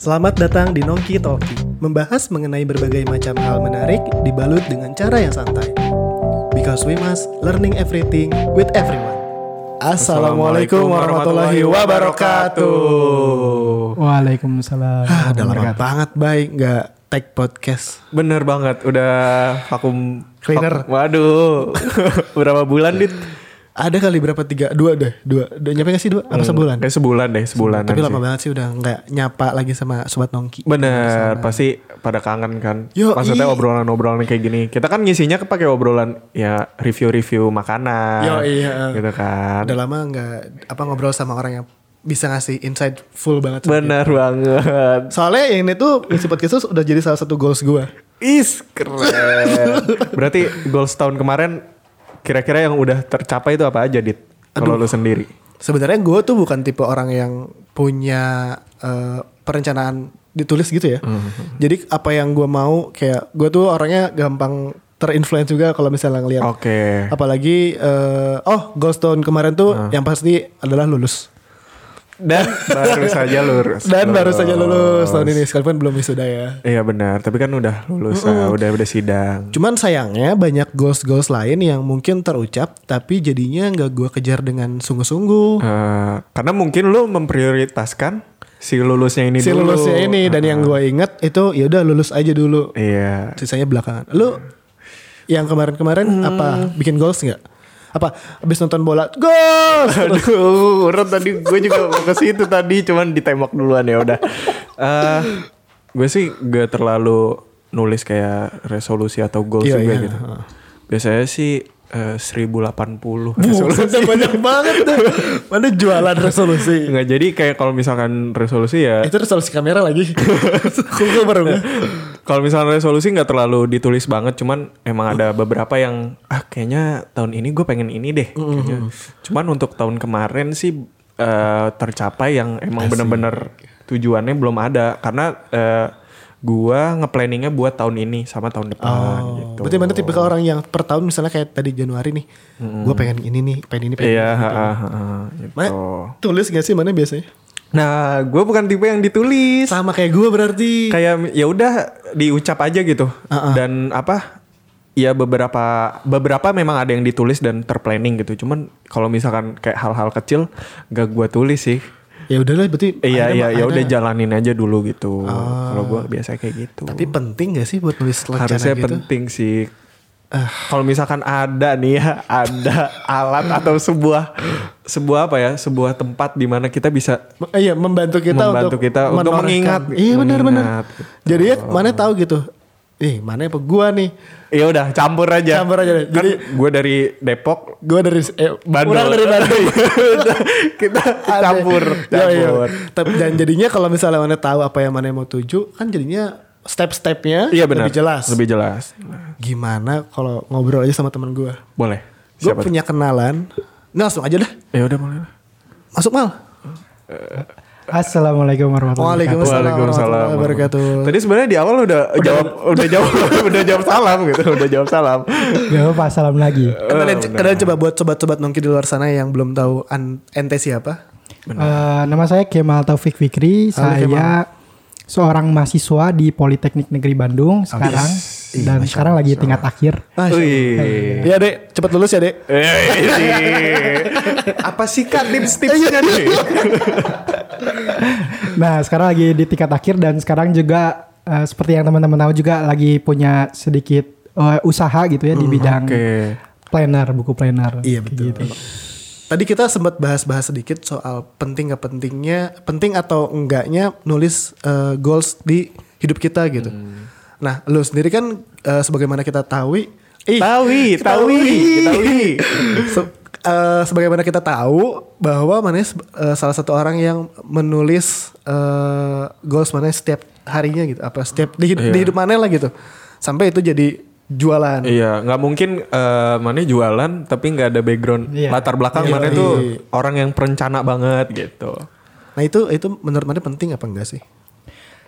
Selamat datang di Nongki Talki, membahas mengenai berbagai macam hal menarik dibalut dengan cara yang santai. Because we must learning everything with everyone. Assalamualaikum warahmatullahi wabarakatuh. Waalaikumsalam. Ah, udah lama banget baik nggak tag podcast. Bener banget, udah vakum Cleaner. vakum- Waduh, berapa bulan dit? Ada kali berapa tiga dua deh dua udah nyampe nggak sih dua apa sebulan? Kayak sebulan deh, sebulan. Tapi lama banget sih udah nggak nyapa lagi sama sobat Nongki. Bener, pasti pada kangen kan. Yo, Maksudnya i. obrolan-obrolan kayak gini. Kita kan ngisinya pakai obrolan ya review-review makanan. Yo, iya. Gitu kan. Udah lama nggak apa ngobrol sama orang yang bisa ngasih insight full banget. Bener banget. Soalnya yang ini tuh isi podcast udah jadi salah satu goals gue. Is keren. Berarti goals tahun kemarin kira-kira yang udah tercapai itu apa aja dit? Kalau lu sendiri. Sebenarnya gue tuh bukan tipe orang yang punya eh, perencanaan ditulis gitu ya. Jadi apa yang gue mau kayak gue tuh orangnya gampang terinfluence juga kalau misalnya ngeliat. Oke. Apalagi eh, oh tahun kemarin tuh yang pasti adalah lulus. Dan baru saja lurus. Dan baru saja lulus tahun ini sekalipun belum wisuda ya. Iya benar, tapi kan udah lulus, ah, udah udah sidang. Cuman sayangnya banyak goals-goals lain yang mungkin terucap tapi jadinya nggak gue kejar dengan sungguh-sungguh. Eh, karena mungkin lu memprioritaskan si lulusnya ini si dulu. lulusnya ini dan yang gue inget itu ya udah lulus aja dulu. Iya. Sisanya belakangan. Lu yang kemarin-kemarin apa bikin goals nggak? Apa abis nonton bola goals? Aduh, urut tadi gue juga mau ke situ tadi, cuman ditembak duluan ya udah. Eh, gue sih gak terlalu nulis kayak resolusi atau goals Iya, juga iya. gitu. Biasanya sih eh, 1080 Buset, banyak banget tuh. Mana jualan resolusi? Nggak jadi kayak kalau misalkan resolusi ya Itu resolusi kamera lagi. Gue baru. Kalau misalnya resolusi nggak terlalu ditulis banget, cuman emang ada beberapa yang ah kayaknya tahun ini gue pengen ini deh. kayaknya. Cuman untuk tahun kemarin sih eh, tercapai yang emang bener-bener tujuannya belum ada karena eh, gua ngeplanningnya buat tahun ini sama tahun depan gitu. Berarti mana tipikal orang yang per tahun misalnya kayak tadi Januari nih, gue pengen ini nih, pengen ini, pengen Iya, ini. ha, ha, gitu. Mana tulis gak sih mana biasanya? Nah, gue bukan tipe yang ditulis. Sama kayak gue berarti. kayak ya udah diucap aja gitu dan apa ya beberapa beberapa memang ada yang ditulis dan terplanning gitu cuman kalau misalkan kayak hal-hal kecil gak gua tulis sih Ya udahlah berarti. iya iya ya udah jalanin aja dulu gitu kalau gua biasa kayak gitu Tapi penting gak sih buat nulis rencana harusnya gitu? penting sih kalau misalkan ada nih ya ada alat atau sebuah sebuah apa ya sebuah tempat di mana kita bisa Iya membantu kita Membantu untuk kita untuk mengingat. Iya benar-benar. Gitu. Jadi ya mana tahu gitu. Ih mana apa gua nih? ya udah campur aja Campur aja deh. kan Jadi- gue dari Depok Gua dari eh, Bandung. orang dari Bandung. kita campur, Iya, iya. campur. Tapi dan jadinya kalau misalnya mana tahu apa yang mana mau tuju, kan jadinya step-stepnya Iya benar. lebih jelas. Lebih jelas. Gimana kalau ngobrol aja sama teman gua? Boleh. Gue punya kenalan. Nah langsung aja dah. Ya udah boleh. Masuk mal. Assalamualaikum warahmatullahi wabarakatuh. Waalaikumsalam wabarakatuh. Tadi sebenarnya di awal udah, jawab udah jawab udah jawab salam gitu, udah jawab salam. Gak apa salam lagi. Kenalin, kenalin coba buat sobat-sobat nongki di luar sana yang belum tahu ente siapa? Eh, nama saya Kemal Taufik Fikri. Halo, saya seorang mahasiswa di Politeknik Negeri Bandung sekarang Ih, dan Masya sekarang lagi tingkat akhir. Wih. Iya dek, cepat lulus ya dek. Eh, Apa sih kak tips-tipsnya nih? Nah, sekarang lagi di tingkat akhir dan sekarang juga eh, seperti yang teman-teman tahu juga lagi punya sedikit eh, usaha gitu ya di bidang Oke. planner, buku planner. Iya betul. gitu. Tadi kita sempat bahas-bahas sedikit soal penting gak pentingnya, penting atau enggaknya nulis eh, goals di hidup kita gitu. Nah, lu sendiri kan eh, sebagaimana kita tahu, ih, Tawi, tawi, tawi. Se- eh, sebagaimana kita tahu bahwa mana eh, salah satu orang yang menulis eh, goals mana setiap harinya gitu, apa setiap di, di hidup mana lah gitu, sampai itu jadi jualan. Iya, nggak mungkin eh mana jualan tapi nggak ada background Iya. latar belakang Iya, mana iya. tuh orang yang perencana banget gitu. Nah itu itu menurut mana penting apa enggak sih?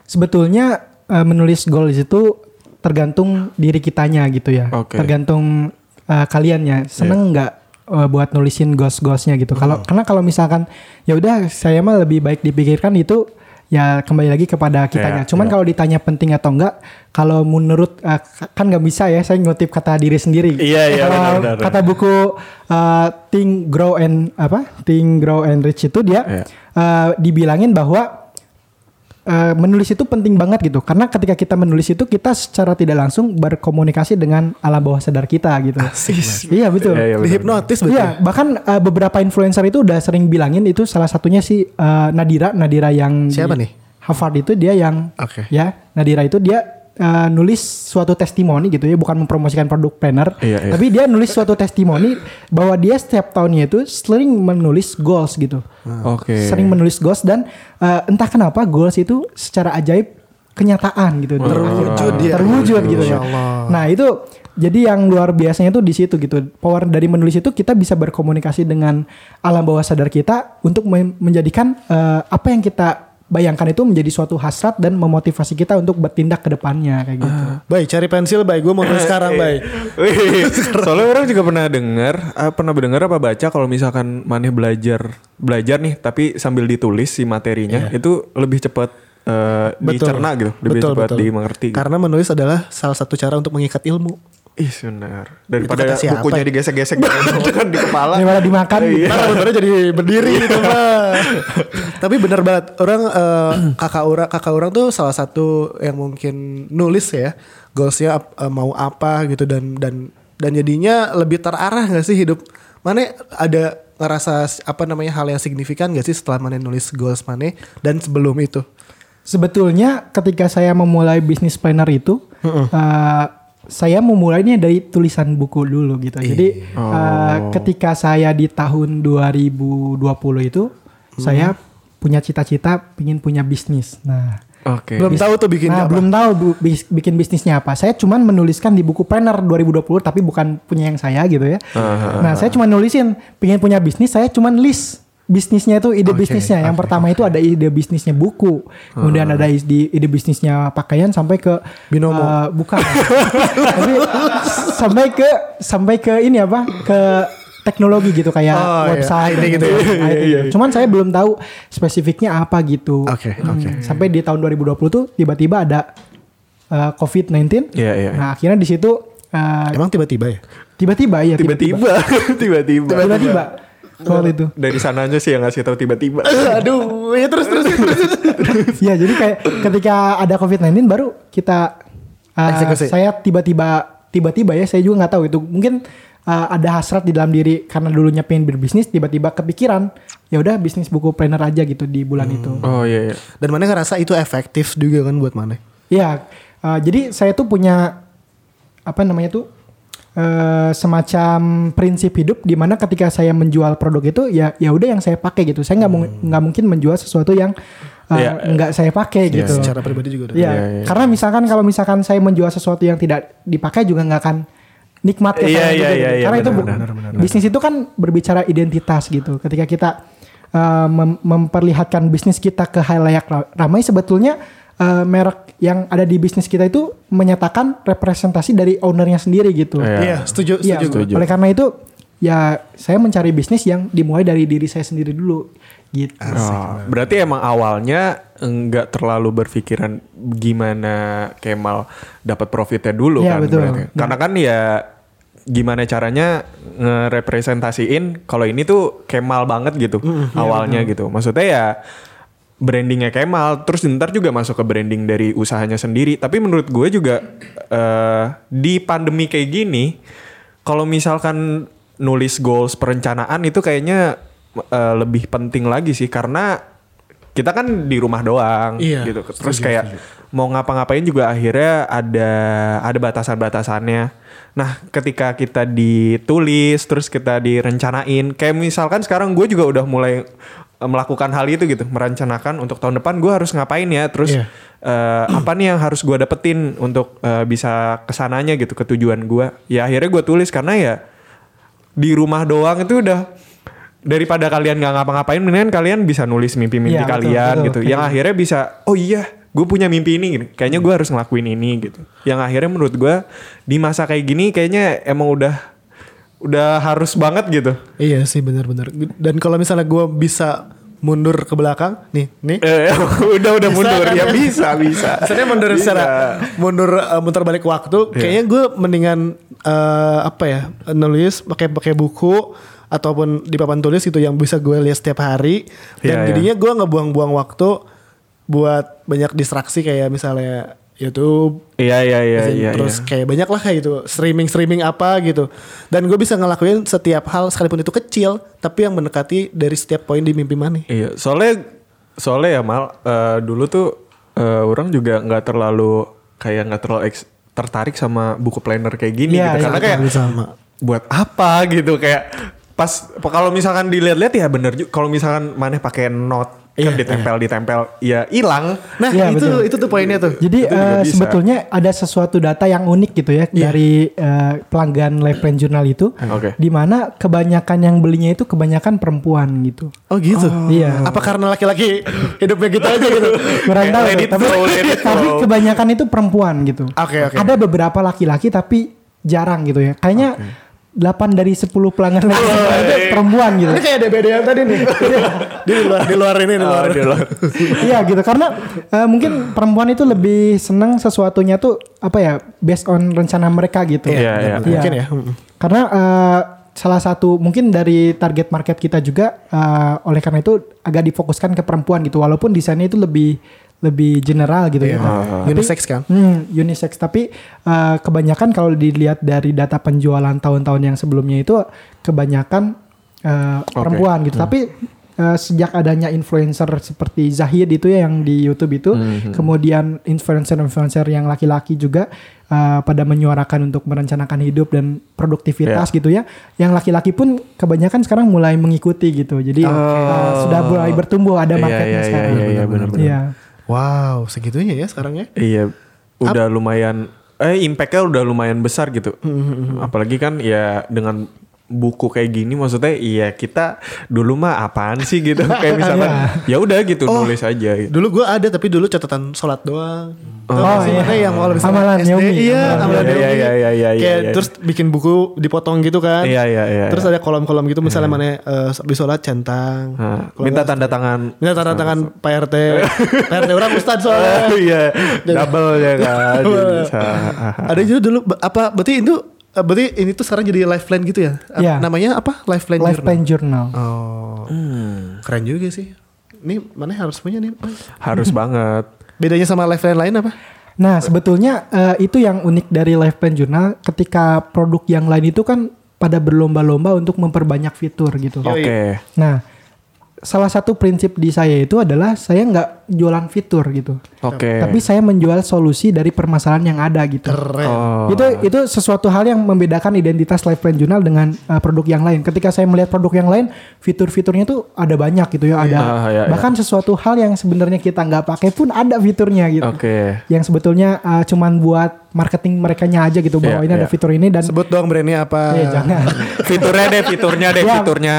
Sebetulnya eh, menulis goals itu tergantung diri kitanya gitu ya. Oke. Tergantung eh, kaliannya seneng nggak eh, buat nulisin goals goalsnya gitu. Kalau karena kalau misalkan ya udah saya mah lebih baik dipikirkan itu ya kembali lagi kepada kitanya. Iya, Cuman iya. kalau ditanya penting atau enggak, kalau menurut eh, kan nggak bisa ya saya ngutip kata diri sendiri. Iya, iya, Kalau benar, benar, Kata buku eh, Think Grow and apa? Think Grow and Rich itu dia Iya. eh, dibilangin bahwa eh, menulis itu penting banget gitu. Karena ketika kita menulis itu kita secara tidak langsung berkomunikasi dengan alam bawah sadar kita gitu. Iya betul. Iya, iya, benar. Dihipnotis betul. Iya, bahkan eh, beberapa influencer itu udah sering bilangin itu salah satunya si eh, Nadira, Nadira yang Siapa di nih? Harvard itu dia yang Oke. ya Nadira itu dia eh, nulis suatu testimoni gitu ya, bukan mempromosikan produk planner, Iya, iya. tapi dia nulis suatu testimoni bahwa dia setiap tahunnya itu sering menulis goals gitu, Oke. sering menulis goals dan eh, entah kenapa goals itu secara ajaib kenyataan gitu, Terwujud dia. terwujud gitu ya. Allah. Nah itu jadi yang luar biasanya tuh di situ gitu. Power dari menulis itu kita bisa berkomunikasi dengan alam bawah sadar kita untuk men- menjadikan eh, apa yang kita bayangkan itu menjadi suatu hasrat dan memotivasi kita untuk bertindak ke depannya kayak gitu. Baik, cari pensil, baik. Gue mau tulis sekarang, baik. Wih, soalnya orang juga pernah dengar, eh, pernah mendengar apa baca kalau misalkan maneh belajar belajar nih, tapi sambil ditulis si materinya itu lebih cepat eh, dicerna gitu, lebih Betul, cepat betul. dimengerti. gitu. Karena menulis adalah salah satu cara untuk mengikat ilmu. Ih benar. Daripada bukunya digesek-gesek gitu kan di kepala. Daripada dimakan gitu. Ntar jadi berdiri gitu mah. Tapi bener banget orang eh, kakak orang kakak orang tuh salah satu yang mungkin nulis ya goalsnya eh, mau apa gitu dan dan dan jadinya lebih terarah gak sih hidup mana ada ngerasa apa namanya hal yang signifikan gak sih setelah mana nulis goals mana dan sebelum itu Sebetulnya ketika saya memulai bisnis planner itu, eh, saya memulainya dari tulisan buku dulu gitu. Jadi eh, ketika saya di tahun 2020 itu, saya punya cita-cita ingin punya bisnis. Nah, Oke. belum tahu tuh bikin nah apa belum tahu bu- bis- bikin bisnisnya apa. Saya cuman menuliskan di buku planner 2020, tapi bukan punya yang saya gitu ya. Nah, saya cuma nulisin, pingin punya bisnis, saya cuman list bisnisnya itu ide bisnisnya. Yang pertama itu ada ide bisnisnya buku, kemudian ada ide, ide bisnisnya pakaian sampai ke Binomo. eh, bukan. Tapi sampai ke sampai ke ini apa? Ke teknologi gitu kayak Oh, iya. website IT gitu ya. IT gitu. Cuman saya belum tahu spesifiknya apa gitu. Oke, Hmm, oke. Sampai di tahun 2020 tuh tiba-tiba ada eh, COVID-19. Iya, iya. Nah, akhirnya di situ eh, emang tiba-tiba ya tiba-tiba ya Tiba-tiba, tiba-tiba. tiba-tiba soal itu. Dari sananya sih yang ngasih tahu tiba-tiba. aduh ya terus terus ya jadi kayak ketika ada COVID-19 baru kita uh, Eksekusi. saya tiba-tiba tiba-tiba ya saya juga nggak tahu itu mungkin uh, ada hasrat di dalam diri karena dulunya pengen berbisnis tiba-tiba kepikiran ya udah bisnis buku planner aja gitu di bulan itu. Oh iya, iya. dan mana ngerasa itu efektif juga kan buat mana Ya uh, jadi saya tuh punya apa namanya tuh eh, semacam prinsip hidup di mana ketika saya menjual produk itu ya ya udah yang saya pakai gitu. Saya nggak mung- nggak mungkin menjual sesuatu yang uh, Iya. nggak saya pakai gitu. secara pribadi juga udah Iya, Iya, iya. karena misalkan kalau misalkan saya menjual sesuatu yang tidak dipakai juga nggak akan nikmat ke saya juga iya, gitu. iya, Karena itu benar, bu- benar, bisnis itu kan berbicara identitas gitu. Ketika kita uh, mem- memperlihatkan bisnis kita ke halayak ra- ramai sebetulnya uh, merek yang ada di bisnis kita itu menyatakan representasi dari ownernya sendiri gitu. Iya. iya setuju Iya, setuju oleh karena itu ya saya mencari bisnis yang dimulai dari diri saya sendiri dulu gitu. Oh, berarti emang awalnya enggak terlalu berpikiran gimana Kemal dapat profitnya dulu Iya, kan betul. berarti. Karena kan ya gimana caranya ngerepresentasiin kalau ini tuh Kemal banget gitu awalnya gitu. Maksudnya ya brandingnya Kemal terus ntar juga masuk ke branding dari usahanya sendiri. Tapi menurut gue juga eh, di pandemi kayak gini kalau misalkan nulis goals perencanaan itu kayaknya eh, lebih penting lagi sih karena kita kan di rumah doang Iya, gitu. Terus kayak mau ngapa-ngapain juga akhirnya ada ada batasan-batasannya. Nah, ketika kita ditulis terus kita direncanain kayak misalkan sekarang gue juga udah mulai melakukan hal itu gitu, merencanakan untuk tahun depan gue harus ngapain ya, terus Iya. eh, apa nih yang harus gue dapetin untuk eh, bisa ke sananya gitu ke tujuan gue. Ya akhirnya gue tulis karena ya di rumah doang itu udah daripada kalian nggak ngapa-ngapain mendingan kalian bisa nulis mimpi-mimpi Iya, betul, kalian betul. gitu Kayak yang akhirnya bisa oh iya gue punya mimpi ini gini. kayaknya gue harus ngelakuin ini gitu yang akhirnya menurut gue di masa kayak gini kayaknya emang udah udah harus banget gitu Iya sih benar-benar. Dan kalau misalnya gue bisa mundur ke belakang nih nih Eh, udah udah Bisa mundur kan ya bisa bisa. Maksudnya mundur Bisa. secara mundur uh, muter balik waktu. Kayaknya gue mendingan uh, apa ya nulis pakai pakai buku ataupun di papan tulis gitu yang bisa gue lihat setiap hari. Dan Iya, iya. jadinya gue nggak buang-buang waktu buat banyak distraksi kayak misalnya YouTube. Iya iya iya iya. terus iya. kayak banyak lah kayak gitu streaming streaming apa gitu dan gue bisa ngelakuin setiap hal sekalipun itu kecil tapi yang mendekati dari setiap poin di mimpi mana Iya, soalnya soalnya ya mal eh, dulu tuh eh, orang juga nggak terlalu kayak nggak terlalu eks- tertarik sama buku planner kayak gini Iya, gitu iya, karena kayak sama buat apa gitu kayak pas kalau misalkan dilihat-lihat ya bener juga kalau misalkan mana pakai note Iya, kan ditempel ditempel ya hilang. nah Iya, itu betul. itu tuh poinnya tuh Jadi Itu eh, bisa. sebetulnya ada sesuatu data yang unik gitu ya dari eh, pelanggan Life Plan Journal itu, Oke. di mana kebanyakan yang belinya itu kebanyakan perempuan gitu. oh gitu Iya. apa karena laki-laki hidupnya gitu aja gitu Kurang tahu, tapi, flow, tapi flow. kebanyakan itu perempuan gitu. Oke, oke. Ada beberapa laki-laki tapi jarang gitu ya. Kayaknya 8 dari 10 pelanggan Journal itu perempuan gitu. ini kayak DBD yang tadi nih di luar di luar ini di luar, Oh, di luar. Iya gitu karena eh, mungkin perempuan itu lebih senang sesuatunya tuh apa ya based on rencana mereka gitu. Iya, iya. mungkin ya Mm. Karena eh, salah satu mungkin dari target market kita juga eh, oleh karena itu agak difokuskan ke perempuan gitu walaupun desainnya itu lebih lebih general gitu ya. Tapi- unisex kan Hmm, unisex. Tapi eh, kebanyakan kalau dilihat dari data penjualan tahun-tahun yang sebelumnya itu kebanyakan eh, perempuan gitu. Tapi eh, sejak adanya influencer seperti Zahid itu ya yang di YouTube itu, kemudian influencer-influencer yang laki-laki juga eh, pada menyuarakan untuk merencanakan hidup dan produktivitas gitu ya. Yang laki-laki pun kebanyakan sekarang mulai mengikuti gitu. Jadi eh, sudah mulai bertumbuh ada Iya, marketnya iya, iya, sekarang. iya, iya, benar-benar. Iya. Wow segitunya ya sekarang ya Iya, udah lumayan eh impactnya udah lumayan besar gitu. Hmm, Apalagi kan ya dengan buku kayak gini maksudnya iya kita dulu mah apaan sih gitu kayak misalkan ya udah gitu Oh. nulis aja gitu. dulu gue ada tapi dulu catatan sholat doang Oh, sih iya. mana yang kalau misalnya Amalan SD, Yomi. iya Amalan. Iya, iya, iya, iya, kayak iya. terus bikin buku dipotong gitu kan Iya iya iya. terus iya. ada kolom-kolom gitu misalnya mana eh, habis sholat centang minta tanda tangan. minta tanda tangan Pak RT Pak RT orang Ustad soalnya Iya, double ya kan. ada juga dulu apa berarti itu eh, berarti ini tuh sekarang jadi life plan gitu ya Iya. namanya apa life plan Life journal? Plan Journal. oh keren juga sih ini mana harus punya nih Harus banget. bedanya sama life plan lain apa Nah, sebetulnya eh, itu yang unik dari Life Plan Journal ketika produk yang lain itu kan pada berlomba-lomba untuk memperbanyak fitur gitu. Oke. Nah, salah satu prinsip di saya itu adalah saya nggak jualan fitur gitu. Oke. Tapi saya menjual solusi dari permasalahan yang ada gitu. keren Oh. Itu itu sesuatu hal yang membedakan identitas Life Plan Journal dengan uh, produk yang lain. Ketika saya melihat produk yang lain, fitur-fiturnya tuh ada banyak gitu ya, ada Ah, iya, iya. bahkan sesuatu hal yang sebenarnya kita nggak pakai pun ada fiturnya gitu. Oke. Yang sebetulnya uh, cuman buat marketing mereka aja gitu bahwa Iya, ini ada iya. fitur ini dan sebut dong brandnya apa eh jangan. Fiturnya deh, fiturnya deh, Ya. fiturnya.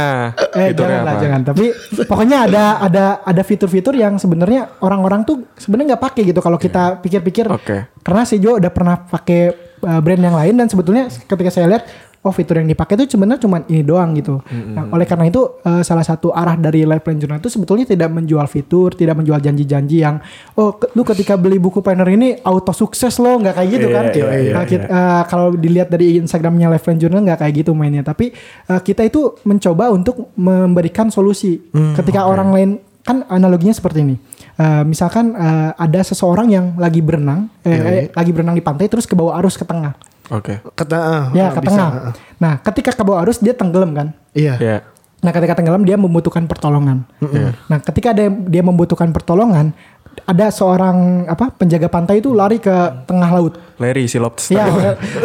Eh Fiturnya jangan lah apa? jangan. Tapi pokoknya ada ada ada fitur-fitur yang sebenarnya orang-orang tuh sebenarnya nggak pakai gitu kalau kita pikir-pikir. Oke. Karena si Jo udah pernah pakai uh, brand yang lain dan sebetulnya ketika saya lihat oh fitur yang dipakai itu sebenarnya cuma ini doang gitu. Nah, oleh karena itu uh, salah satu arah dari Life Plan Journal itu sebetulnya tidak menjual fitur, tidak menjual janji-janji yang oh ke- lu ketika beli buku planner ini auto sukses lo nggak kayak gitu Iya, kan. iya, iya, Nah, kita- uh, kalau dilihat dari Instagramnya Life Plan Journal nggak kayak gitu mainnya, tapi uh, kita itu mencoba untuk memberikan solusi. Ketika orang lain kan analoginya seperti ini. Uh, misalkan uh, ada seseorang yang lagi berenang, eh, eh, lagi berenang di pantai terus ke bawah arus ke tengah. Oke. kata ah, Ya, ah, ke bisa, tengah. ah. Nah, ketika ke bawah arus dia tenggelam kan. iya Ya. Nah, ketika tenggelam dia membutuhkan pertolongan. Nah, ketika dia, dia membutuhkan pertolongan, ada seorang apa penjaga pantai itu lari ke tengah laut. Larry si lobster. Ya,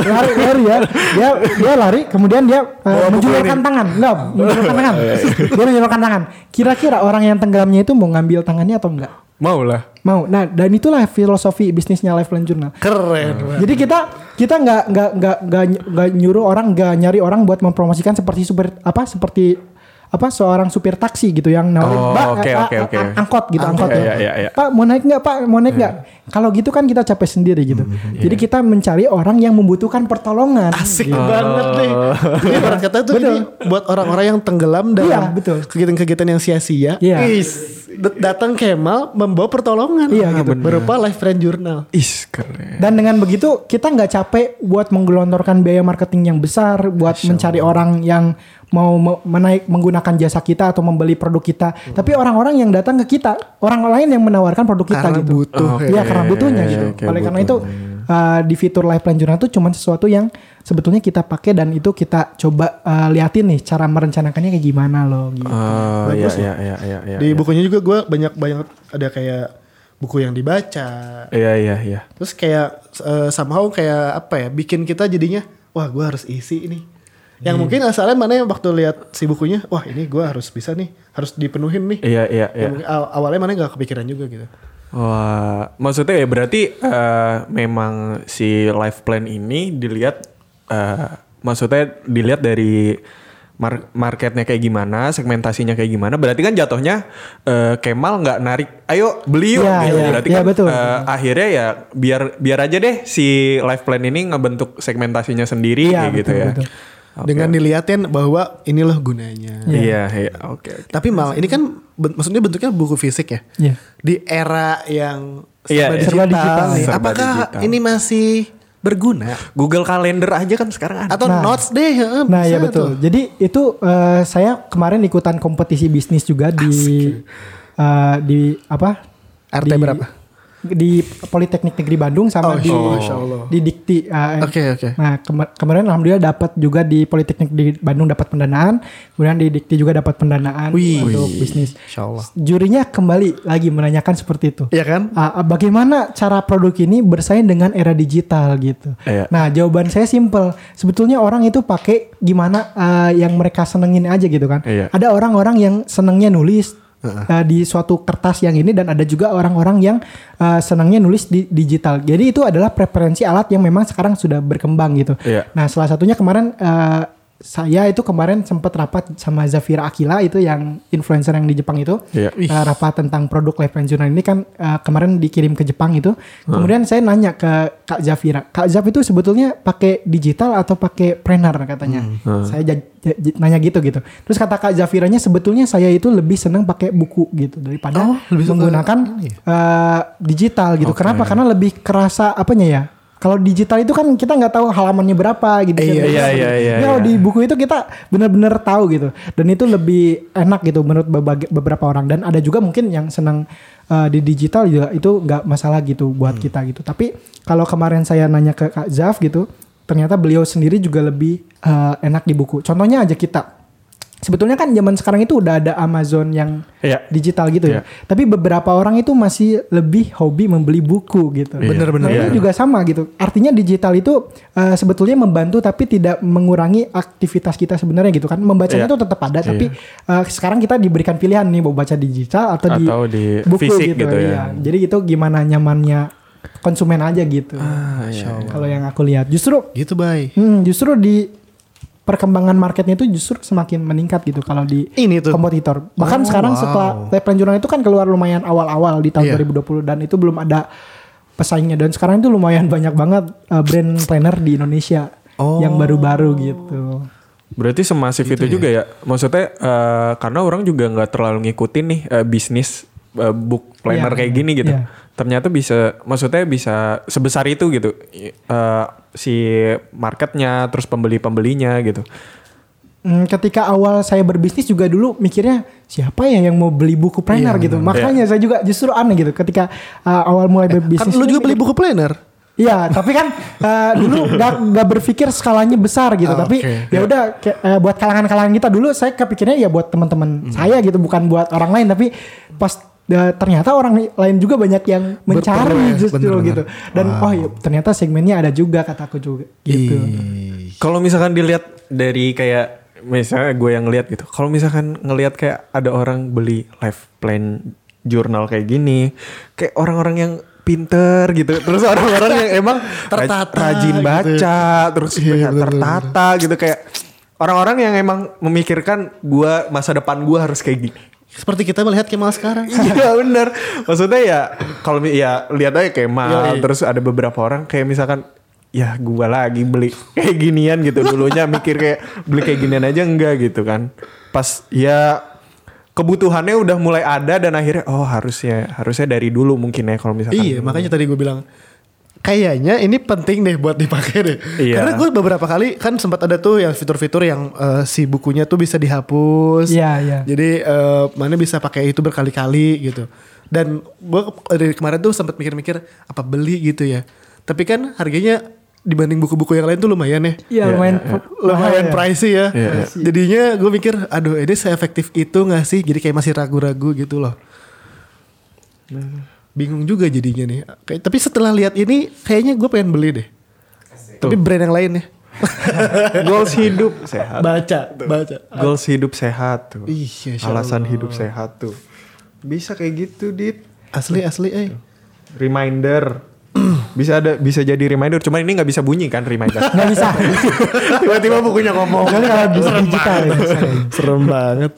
lari, lari ya. Dia dia lari, kemudian dia uh, menjulurkan tangan. Enggak, menjulurkan tangan. Dia menjulurkan tangan. Kira-kira orang yang tenggelamnya itu mau ngambil tangannya atau enggak? Mau lah. Mau. Nah, dan itulah filosofi bisnisnya Life Plan Journal. keren Jadi kita kita nggak nggak nggak nggak nggak nyuruh orang nggak nyari orang buat mempromosikan seperti super apa seperti apa seorang supir taksi gitu yang nawarin Oh, "Mbak, oke, eh, oke, eh, oke. eh, angkot gitu angkot Iya, ya. iya, iya. Pak mau naik nggak Pak mau naik nggak? Kalau gitu kan kita capek sendiri gitu. Jadi kita mencari orang yang membutuhkan pertolongan. Asik gitu. banget nih. Jadi ibarat kata tuh Betul. ini buat orang-orang yang tenggelam dalam Iya, betul. kegiatan-kegiatan yang sia-sia. Iya. Is, datang Kemal membawa pertolongan. Iya, gitu. Berupa live friend journal. Is keren. Dan dengan begitu kita nggak capek buat menggelontorkan biaya marketing yang besar, buat mencari orang yang mau me- menaik menggunakan jasa kita atau membeli produk kita. Tapi orang-orang yang datang ke kita, orang lain yang menawarkan produk kita Karena gitu. butuh, Iya, ya. karena butuhnya gitu. oke, Oleh karena butuh. itu uh, di fitur live plan journal itu cuma sesuatu yang sebetulnya kita pakai dan itu kita coba uh, liatin nih cara merencanakannya kayak gimana loh gitu. Oh iya Bagus iya iya iya iya. Di bukunya juga gue banyak banyak ada kayak buku yang dibaca. Iya iya iya. Terus kayak eh, somehow kayak apa ya bikin kita jadinya wah gue harus isi ini. Yang Hmm. mungkin asalnya mana yang waktu lihat si bukunya wah ini gue harus bisa nih harus dipenuhin nih. Iya iya Ya, iya. awalnya mana nggak kepikiran juga gitu. Wah, maksudnya ya berarti eh, memang si life plan ini dilihat, eh, maksudnya dilihat dari mar- marketnya kayak gimana, segmentasinya kayak gimana. Berarti kan jatuhnya eh, Kemal nggak narik, ayo beli yuk. Iya, gitu. iya. Berarti Iya, kan betul. eh, akhirnya ya biar biar aja deh si life plan ini ngebentuk segmentasinya sendiri Iya, kayak gitu betul, ya. betul. Dengan diliatin bahwa inilah gunanya. Iya iya oke. oke. Tapi malah ini kan ben- maksudnya bentuknya buku fisik ya. Iya. Di era yang Iya, serba iya. digital, Serba digital, nih, serba apakah digital. ini masih berguna? Google Calendar aja kan sekarang ada. Atau Nah. notes deh? heeh, Nah ya betul. tuh. Jadi itu eh, saya kemarin ikutan kompetisi bisnis juga di eh, di apa? RT Di- berapa? Di Politeknik Negeri Bandung sama Oh, di Allah. di Dikti. eh, Oke, oke. Nah kema- kemarin alhamdulillah dapat juga di Politeknik di Bandung dapat pendanaan, kemudian di Dikti juga dapat pendanaan Wih. untuk bisnis. Jurinya kembali lagi menanyakan seperti itu. Iya kan? Ah, bagaimana cara produk ini bersaing dengan era digital gitu. Iya. Nah, jawaban saya simple. Sebetulnya orang itu pakai gimana ah, yang mereka senengin aja gitu kan. Iya. Ada orang-orang yang senengnya nulis ah, di suatu kertas yang ini dan ada juga orang-orang yang ah, senangnya nulis di digital. Jadi itu adalah preferensi alat yang memang sekarang sudah berkembang gitu. Iya. Nah, salah satunya kemarin eh, saya itu kemarin sempat rapat sama Zafira Akila itu yang influencer yang di Jepang itu. Iya. Eh, rapat tentang produk Life Plan Journal ini kan eh, kemarin dikirim ke Jepang itu. Kemudian saya nanya ke Kak Zafira, Kak Zaf itu sebetulnya pakai digital atau pakai planner katanya. Saya ja- ja- ja- nanya gitu gitu. Terus kata Kak Zafiranya sebetulnya saya itu lebih senang pakai buku gitu daripada Oh, lebih menggunakan eh, digital gitu. Kenapa? Karena lebih kerasa apanya ya? Kalau digital itu kan kita nggak tahu halamannya berapa gitu. Iya, iya, iya, iya, Kalau iya. di buku itu kita benar-benar tahu gitu. Dan itu lebih enak gitu menurut beberapa, orang. Dan ada juga mungkin yang senang uh, di digital juga itu nggak masalah gitu buat kita gitu. Tapi kalau kemarin saya nanya ke Kak Zaf gitu, ternyata beliau sendiri juga lebih uh, enak di buku. Contohnya aja kita. Sebetulnya kan zaman sekarang itu udah ada Amazon yang Iya. digital gitu Iya. ya. Tapi beberapa orang itu masih lebih hobi membeli buku gitu. Iya. Bener-bener. Nah, Iya. itu juga sama gitu. Artinya digital itu uh, sebetulnya membantu tapi tidak mengurangi aktivitas kita sebenarnya gitu kan. Membacanya Iya. itu tetap ada tapi uh, sekarang kita diberikan pilihan nih mau baca digital atau, Atau di buku fisik gitu, gitu ya. iya. Jadi itu gimana nyamannya konsumen aja gitu. Ah, iya. Kalau yang aku lihat justru Gitu, Bay. hmm, justru di perkembangan marketnya itu justru semakin meningkat gitu kalau di Ini tuh. kompetitor. Bahkan Oh, sekarang wow. setelah Live Plan Journal itu kan keluar lumayan awal-awal di tahun Iya. 2020 dan itu belum ada pesaingnya dan sekarang itu lumayan banyak banget uh, brand planner di Indonesia Oh. yang baru-baru gitu. Berarti semasif itu juga ya. Maksudnya eh, karena orang juga nggak terlalu ngikutin nih eh, bisnis eh, book planner Iya, kayak gini gitu. iya. Ternyata bisa, maksudnya bisa sebesar itu gitu. Eh, si marketnya, terus pembeli-pembelinya gitu. Hmm, ketika awal saya berbisnis juga dulu mikirnya siapa ya yang mau beli buku planner Iya, gitu. Makanya saya juga justru aneh gitu ketika uh, awal mulai Kan berbisnis. lu itu juga beli buku planner. Iya, tapi kan uh, dulu gak, gak berpikir skalanya besar gitu. Ah, tapi oke. ya udah kayak, uh, buat kalangan-kalangan kita dulu saya kepikirnya ya buat teman-teman Hmm. saya gitu, bukan buat orang lain. Tapi pas uh, ternyata orang lain juga banyak yang mencari Berperan, justru bener-bener. gitu. Dan oh iya, ternyata segmennya ada juga kataku juga gitu. Kalau misalkan dilihat dari kayak misalnya gue yang ngelihat gitu. Kalau misalkan ngelihat kayak ada orang beli life plan jurnal kayak gini, kayak orang-orang yang pinter gitu. Terus orang-orang yang emang Tertata rajin gitu. baca, terus Iya, kayak bener, tertata gitu kayak orang-orang yang emang memikirkan gua masa depan gua harus kayak gini. Seperti kita melihat Kemal sekarang. Iya bener Maksudnya ya Kalau ya lihat aja Kemal Yoi. Terus ada beberapa orang Kayak misalkan Ya gua lagi beli Kayak ginian gitu Dulunya mikir kayak Beli kayak ginian aja enggak gitu kan Pas ya Kebutuhannya udah mulai ada Dan akhirnya Oh harusnya Harusnya dari dulu mungkin ya Kalau misalkan Iya, makanya tadi gue bilang kayaknya ini penting deh buat dipakai deh. Iya. Karena gue beberapa kali kan sempat ada tuh yang fitur-fitur yang eh, si bukunya tuh bisa dihapus. Iya, iya. Jadi eh, mana bisa pakai itu berkali-kali gitu. Dan gue dari kemarin tuh sempat mikir-mikir apa beli gitu ya. Tapi kan harganya dibanding buku-buku yang lain tuh lumayan ya. Iya lumayan lumayan mahal ya. pricey ya. Iya, iya. Jadinya gue mikir, aduh ini seefektif itu gak sih? Jadi kayak masih ragu-ragu gitu loh. Bingung juga jadinya nih. Kayak, tapi setelah lihat ini, kayaknya gue pengen beli deh. Tapi brand yang lain ya. Goals hidup sehat Baca, baca. Goals hidup sehat tuh Iya, Alasan Allah. hidup sehat tuh Bisa kayak gitu Dit Asli, asli, eh. Reminder bisa ada bisa jadi reminder cuman ini nggak bisa bunyi kan reminder Nggak bisa. tiba-tiba bukunya ngomong bisa digital ya. Serem banget.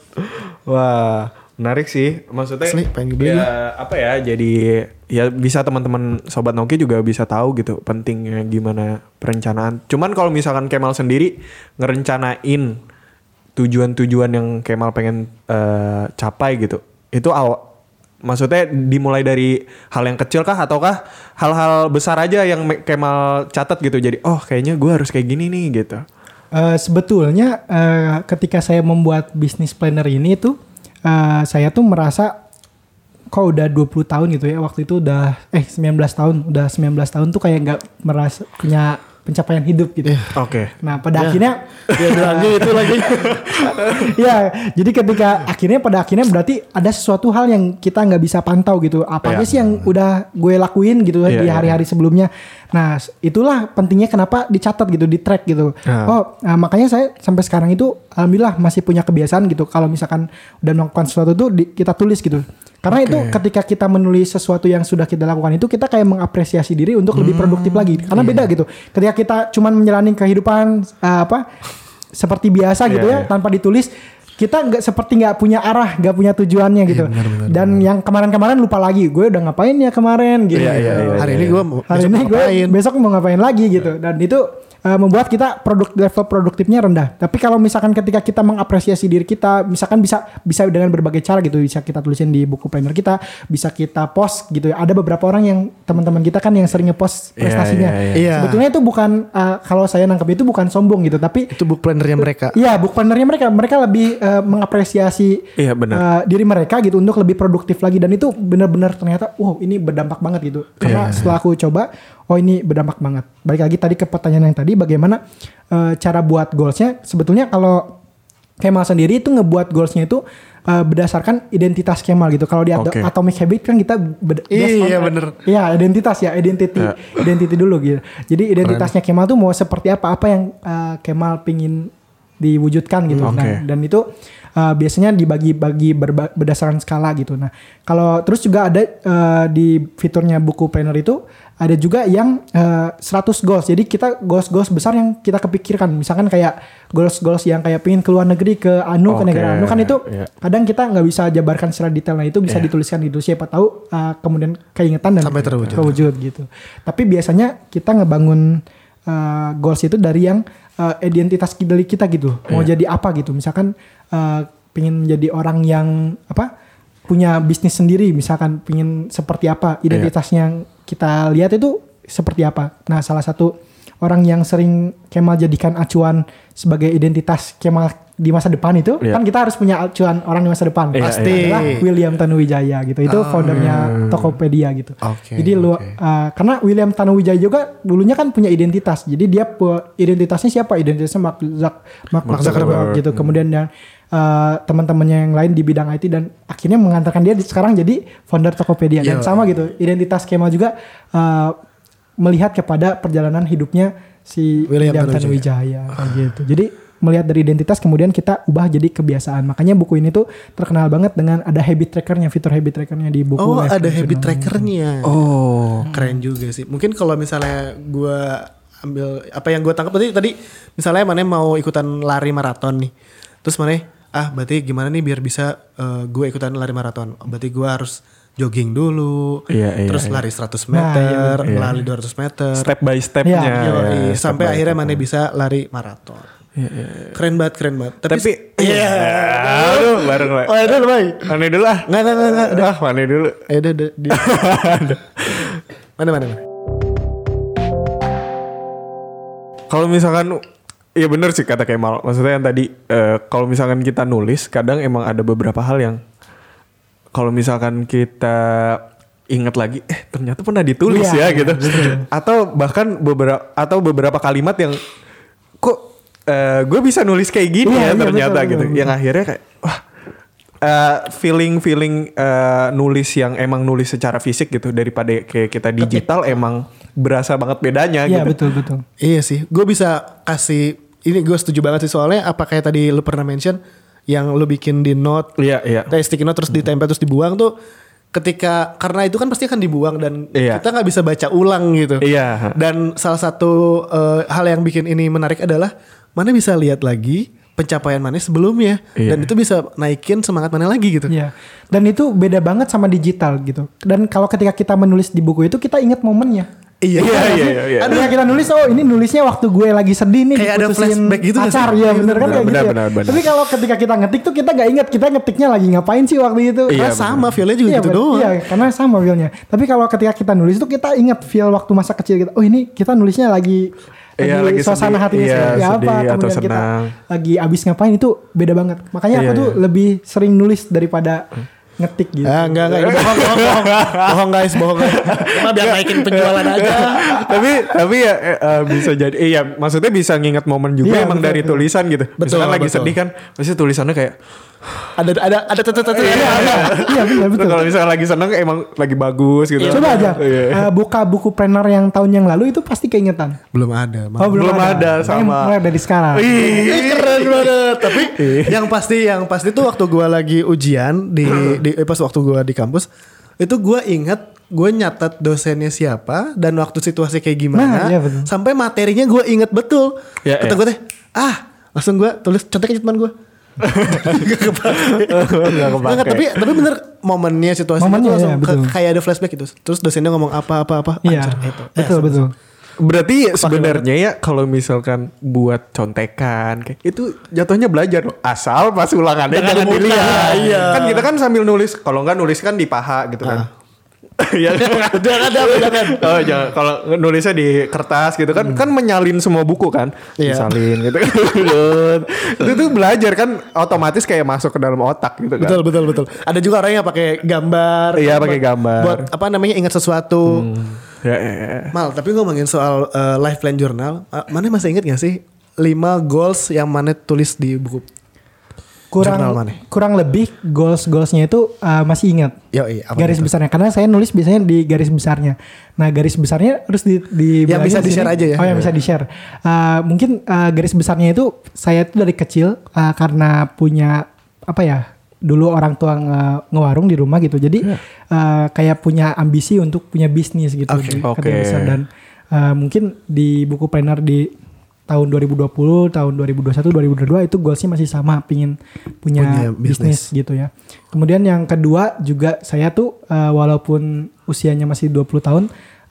Wah, menarik sih. Maksudnya Asli, pengen beli ya, apa ya? Jadi ya bisa teman-teman sobat Noki juga bisa tahu gitu pentingnya gimana perencanaan. Cuman kalau misalkan Kemal sendiri ngerencanain tujuan-tujuan yang Kemal pengen eh, capai gitu. Itu aw maksudnya dimulai dari hal yang kecil kah ataukah hal-hal besar aja yang Kemal catat gitu. Jadi oh kayaknya gue harus kayak gini nih gitu. Eh, sebetulnya eh, ketika saya membuat bisnis planner ini tuh eh, saya tuh merasa kok udah 20 tahun gitu ya waktu itu udah eh 19 tahun udah 19 tahun tuh kayak nggak merasa punya pencapaian hidup gitu. Oke. Nah pada akhirnya Dia bilangnya itu lagi. ya jadi ketika akhirnya pada akhirnya berarti ada sesuatu hal yang kita nggak bisa pantau gitu apa aja Iya. sih yang udah gue lakuin gitu Iya, di iya. hari-hari sebelumnya nah itulah pentingnya kenapa dicatat gitu di track gitu Ah. oh nah, makanya saya sampai sekarang itu alhamdulillah masih punya kebiasaan gitu kalau misalkan udah melakukan sesuatu tuh di- kita tulis gitu karena itu ketika kita menulis sesuatu yang sudah kita lakukan itu kita kayak mengapresiasi diri untuk lebih Hmm, produktif lagi. Karena iya. beda gitu. Ketika kita cuman menjalani kehidupan eh, apa seperti biasa gitu Iya, ya iya. tanpa ditulis kita nggak seperti nggak punya arah nggak punya tujuannya gitu. dan yang kemarin-kemarin lupa lagi gue udah ngapain ya kemarin? Gitu. Iya, iya, iya. Hari ini gue mau hari besok ini mau gue besok mau ngapain lagi gitu. Dan itu eh, membuat kita produk level produktifnya rendah tapi kalau misalkan ketika kita mengapresiasi diri kita misalkan bisa bisa dengan berbagai cara gitu bisa kita tulisin di buku planner kita bisa kita post gitu ada beberapa orang yang teman-teman kita kan yang sering ngepost Iya, prestasinya iya, iya. Iya. sebetulnya itu bukan eh, kalau saya nangkep itu bukan sombong gitu tapi Itu book plannernya mereka. Iya, book plannernya mereka, mereka lebih eh, mengapresiasi Iya, benar. eh, diri mereka gitu untuk lebih produktif lagi dan itu benar-benar ternyata, wow ini berdampak banget gitu. Karena setelah aku coba, oh ini berdampak banget. Balik lagi tadi ke pertanyaan yang tadi, bagaimana eh, cara buat goalsnya? Sebetulnya kalau Kemal sendiri itu ngebuat goalsnya itu eh, berdasarkan identitas Kemal gitu. Kalau di Oke. Atomic Habit kan kita Iya, on- bener. Iya, identitas ya, identity, Ya. identity dulu gitu. Jadi identitasnya Kemal tuh mau seperti apa? Apa yang eh, Kemal pingin diwujudkan gitu. Oke. Nah, dan itu uh, biasanya dibagi-bagi berdasarkan skala gitu. Nah, kalau terus juga ada uh, di fiturnya buku planner itu ada juga yang uh, 100 goals. Jadi kita goals-goals besar yang kita kepikirkan. Misalkan kayak goals-goals yang kayak pingin keluar negeri ke anu ke Oke, negara anu kan itu iya. kadang kita nggak bisa jabarkan secara detail. Nah, itu bisa Iya. dituliskan gitu. Siapa tahu uh, kemudian keingetan dan Sampai terwujud. terwujud gitu. Tapi biasanya kita ngebangun uh, goals itu dari yang uh, identitas dari kita gitu. Mau Iya. jadi apa gitu. Misalkan uh, pengen jadi orang yang apa punya bisnis sendiri. Misalkan pengen seperti apa identitasnya yang kita lihat itu seperti apa. Nah salah satu orang yang sering Kemal jadikan acuan sebagai identitas Kemal di masa depan itu Iya. kan kita harus punya acuan orang di masa depan. Iya, Pasti. Adalah William Tanuwijaya gitu. Itu foundernya Tokopedia gitu. Oke, Jadi lu oke. uh, karena William Tanuwijaya juga dulunya kan punya identitas. Jadi dia identitasnya siapa? Identitasnya Mark, Zuck- Mark, Mark Zuckerberg Zuckerberg. gitu. Kemudian yang uh, teman-temannya yang lain di bidang IT dan akhirnya mengantarkan dia di- sekarang jadi founder Tokopedia dan Yo. sama gitu. Identitas Kemal juga uh, melihat kepada perjalanan hidupnya si William Tanuwijaya. Tanuwijaya kayak gitu. Jadi melihat dari identitas kemudian kita ubah jadi kebiasaan. Makanya buku ini tuh terkenal banget dengan ada habit trackernya, fitur habit trackernya di buku. Oh, Life ada habit trackernya. Oh. Keren juga sih. Mungkin kalau misalnya gue ambil apa yang gue tangkap tadi tadi misalnya mana mau ikutan lari maraton nih terus mana ah berarti gimana nih biar bisa eh, gue ikutan lari maraton berarti gue harus jogging dulu Iya, iya, terus iya. lari 100 Nah, meter iya. lari 200 meter Step by stepnya. Iya, Yoi, ya, step sampai by akhirnya step. mana bisa lari maraton keren banget keren banget tapi, Tapi, iya Aduh, bareng lah. oh dulu Bay. Mane dulu ah. nggak nggak nggak nggak udah Ah, Mane dulu. Eh, udah, udah, mana mana mana Kalau misalkan Iya bener sih kata Kemal. Maksudnya yang tadi eh, kalau misalkan kita nulis, kadang emang ada beberapa hal yang kalau misalkan kita ingat lagi, eh ternyata pernah ditulis Iya, ya gitu. Atau bahkan beberapa atau beberapa kalimat yang kok eh, gue bisa nulis kayak gini Iya, ya iya, ternyata betul, gitu. betul, Yang akhirnya kayak wah feeling feeling nulis yang emang nulis secara fisik gitu daripada kayak kita digital emang berasa banget bedanya Iya gitu. betul betul. Iya sih, gue bisa kasih ini gue setuju banget sih soalnya apa kayak tadi lu pernah mention yang lu bikin di note, Iya, iya. kayak sticky note terus ditempel terus dibuang tuh ketika karena itu kan pasti akan dibuang dan Iya. kita nggak bisa baca ulang gitu. Iya. Dan salah satu eh, hal yang bikin ini menarik adalah mana bisa lihat lagi pencapaian mana sebelumnya Iya. dan itu bisa naikin semangat mana lagi gitu. Iya. Dan itu beda banget sama digital gitu. Dan kalau ketika kita menulis di buku itu kita ingat momennya. Iya, Iya, iya, iya, iya. Ketika kita nulis oh ini nulisnya waktu gue lagi sedih nih Kayak ada flashback gitu pacar ya Iya, bener kan kayak gitu benar, ya. benar, benar. Tapi kalau ketika kita ngetik tuh kita nggak ingat kita ngetiknya lagi ngapain sih waktu itu. Iya, Karena sama feel-nya juga Iya, gitu doang. Iya, karena sama feelnya. Tapi kalau ketika kita nulis itu kita ingat feel waktu masa kecil kita. Oh ini kita nulisnya lagi Iya, lagi lagi suasana sedih. hatinya Iya, seperti apa, sedih atau kemudian kita senang. lagi abis ngapain itu beda banget. Makanya aku Iya, tuh iya. lebih sering nulis daripada ngetik gitu. Ah, enggak, enggak, ini bohong, bohong, bohong, bohong guys, bohong guys. Cuma biar naikin penjualan aja. tapi tapi ya eh, eh, bisa jadi iya maksudnya bisa nginget momen juga Iya, emang betul, dari betul. tulisan gitu. Betul, Misalkan lagi betul. sedih kan pasti tulisannya kayak Ada, ada, ada, tetet, tetet. Iya benar betul. kalau misalnya lagi seneng emang lagi bagus gitu. Coba aja Iya. eh, buka buku planner yang tahun yang lalu itu pasti keingetan. Belum ada. Oh, Belum ada, Makanya sama. Mulai dari sekarang. Ih, keren banget. Tapi yang pasti yang pasti tuh waktu gua lagi ujian di, di eh, pas waktu gua di kampus itu gua ingat gue nyatet dosennya siapa dan waktu situasi kayak gimana Nah, iya betul. sampai materinya gue inget betul. Ya, Kata ya. gue teh ah langsung gue tulis contekin teman gue. Nggak kepake. Enggak, tapi tapi bener momennya situasinya Momennya, tuh langsung ke- kayak ada flashback gitu. Terus dosennya ngomong apa apa apa. Iya. Anjir, itu. Betul Eh, betul. Berarti sebenarnya ya kalau misalkan buat contekan kayak itu jatuhnya belajar loh. Asal pas ulangannya Jangan dilihat. iya. Kan kita kan sambil nulis, kalau enggak nulis kan di paha gitu kan. Ya Jangan, jangan, jangan. Oh jangan kalau nulisnya di kertas gitu kan kan menyalin semua buku kan Iya. disalin gitu itu tuh belajar kan otomatis kayak masuk ke dalam otak gitu kan Betul betul betul. Ada juga orang yang pakai gambar. Iya, pakai gambar. Buat apa namanya ingat sesuatu. ya, ya, ya. Mal, tapi ngomongin soal uh, life plan journal, uh, mana masih inget gak sih 5 goals yang mana tulis di buku? Kurang Jurnal mana? kurang lebih goals goalsnya itu uh, masih ingat. Yo, iya, apa garis itu? besarnya karena saya nulis biasanya di garis besarnya. Nah garis besarnya harus di, di Yang bisa di di-share sini. aja ya? Oh yang bisa di share. mungkin uh, garis besarnya itu saya tuh dari kecil uh, karena punya apa ya dulu orang tua nge- ngewarung di rumah gitu. Jadi uh, kayak punya ambisi untuk punya bisnis gitu Oke. di Oke. besar dan uh, mungkin di buku planner di tahun 2020, tahun 2021, 2022 itu goalsnya masih sama, pingin punya, Punya bisnis gitu ya. Kemudian yang kedua juga saya tuh uh, walaupun usianya masih 20 tahun,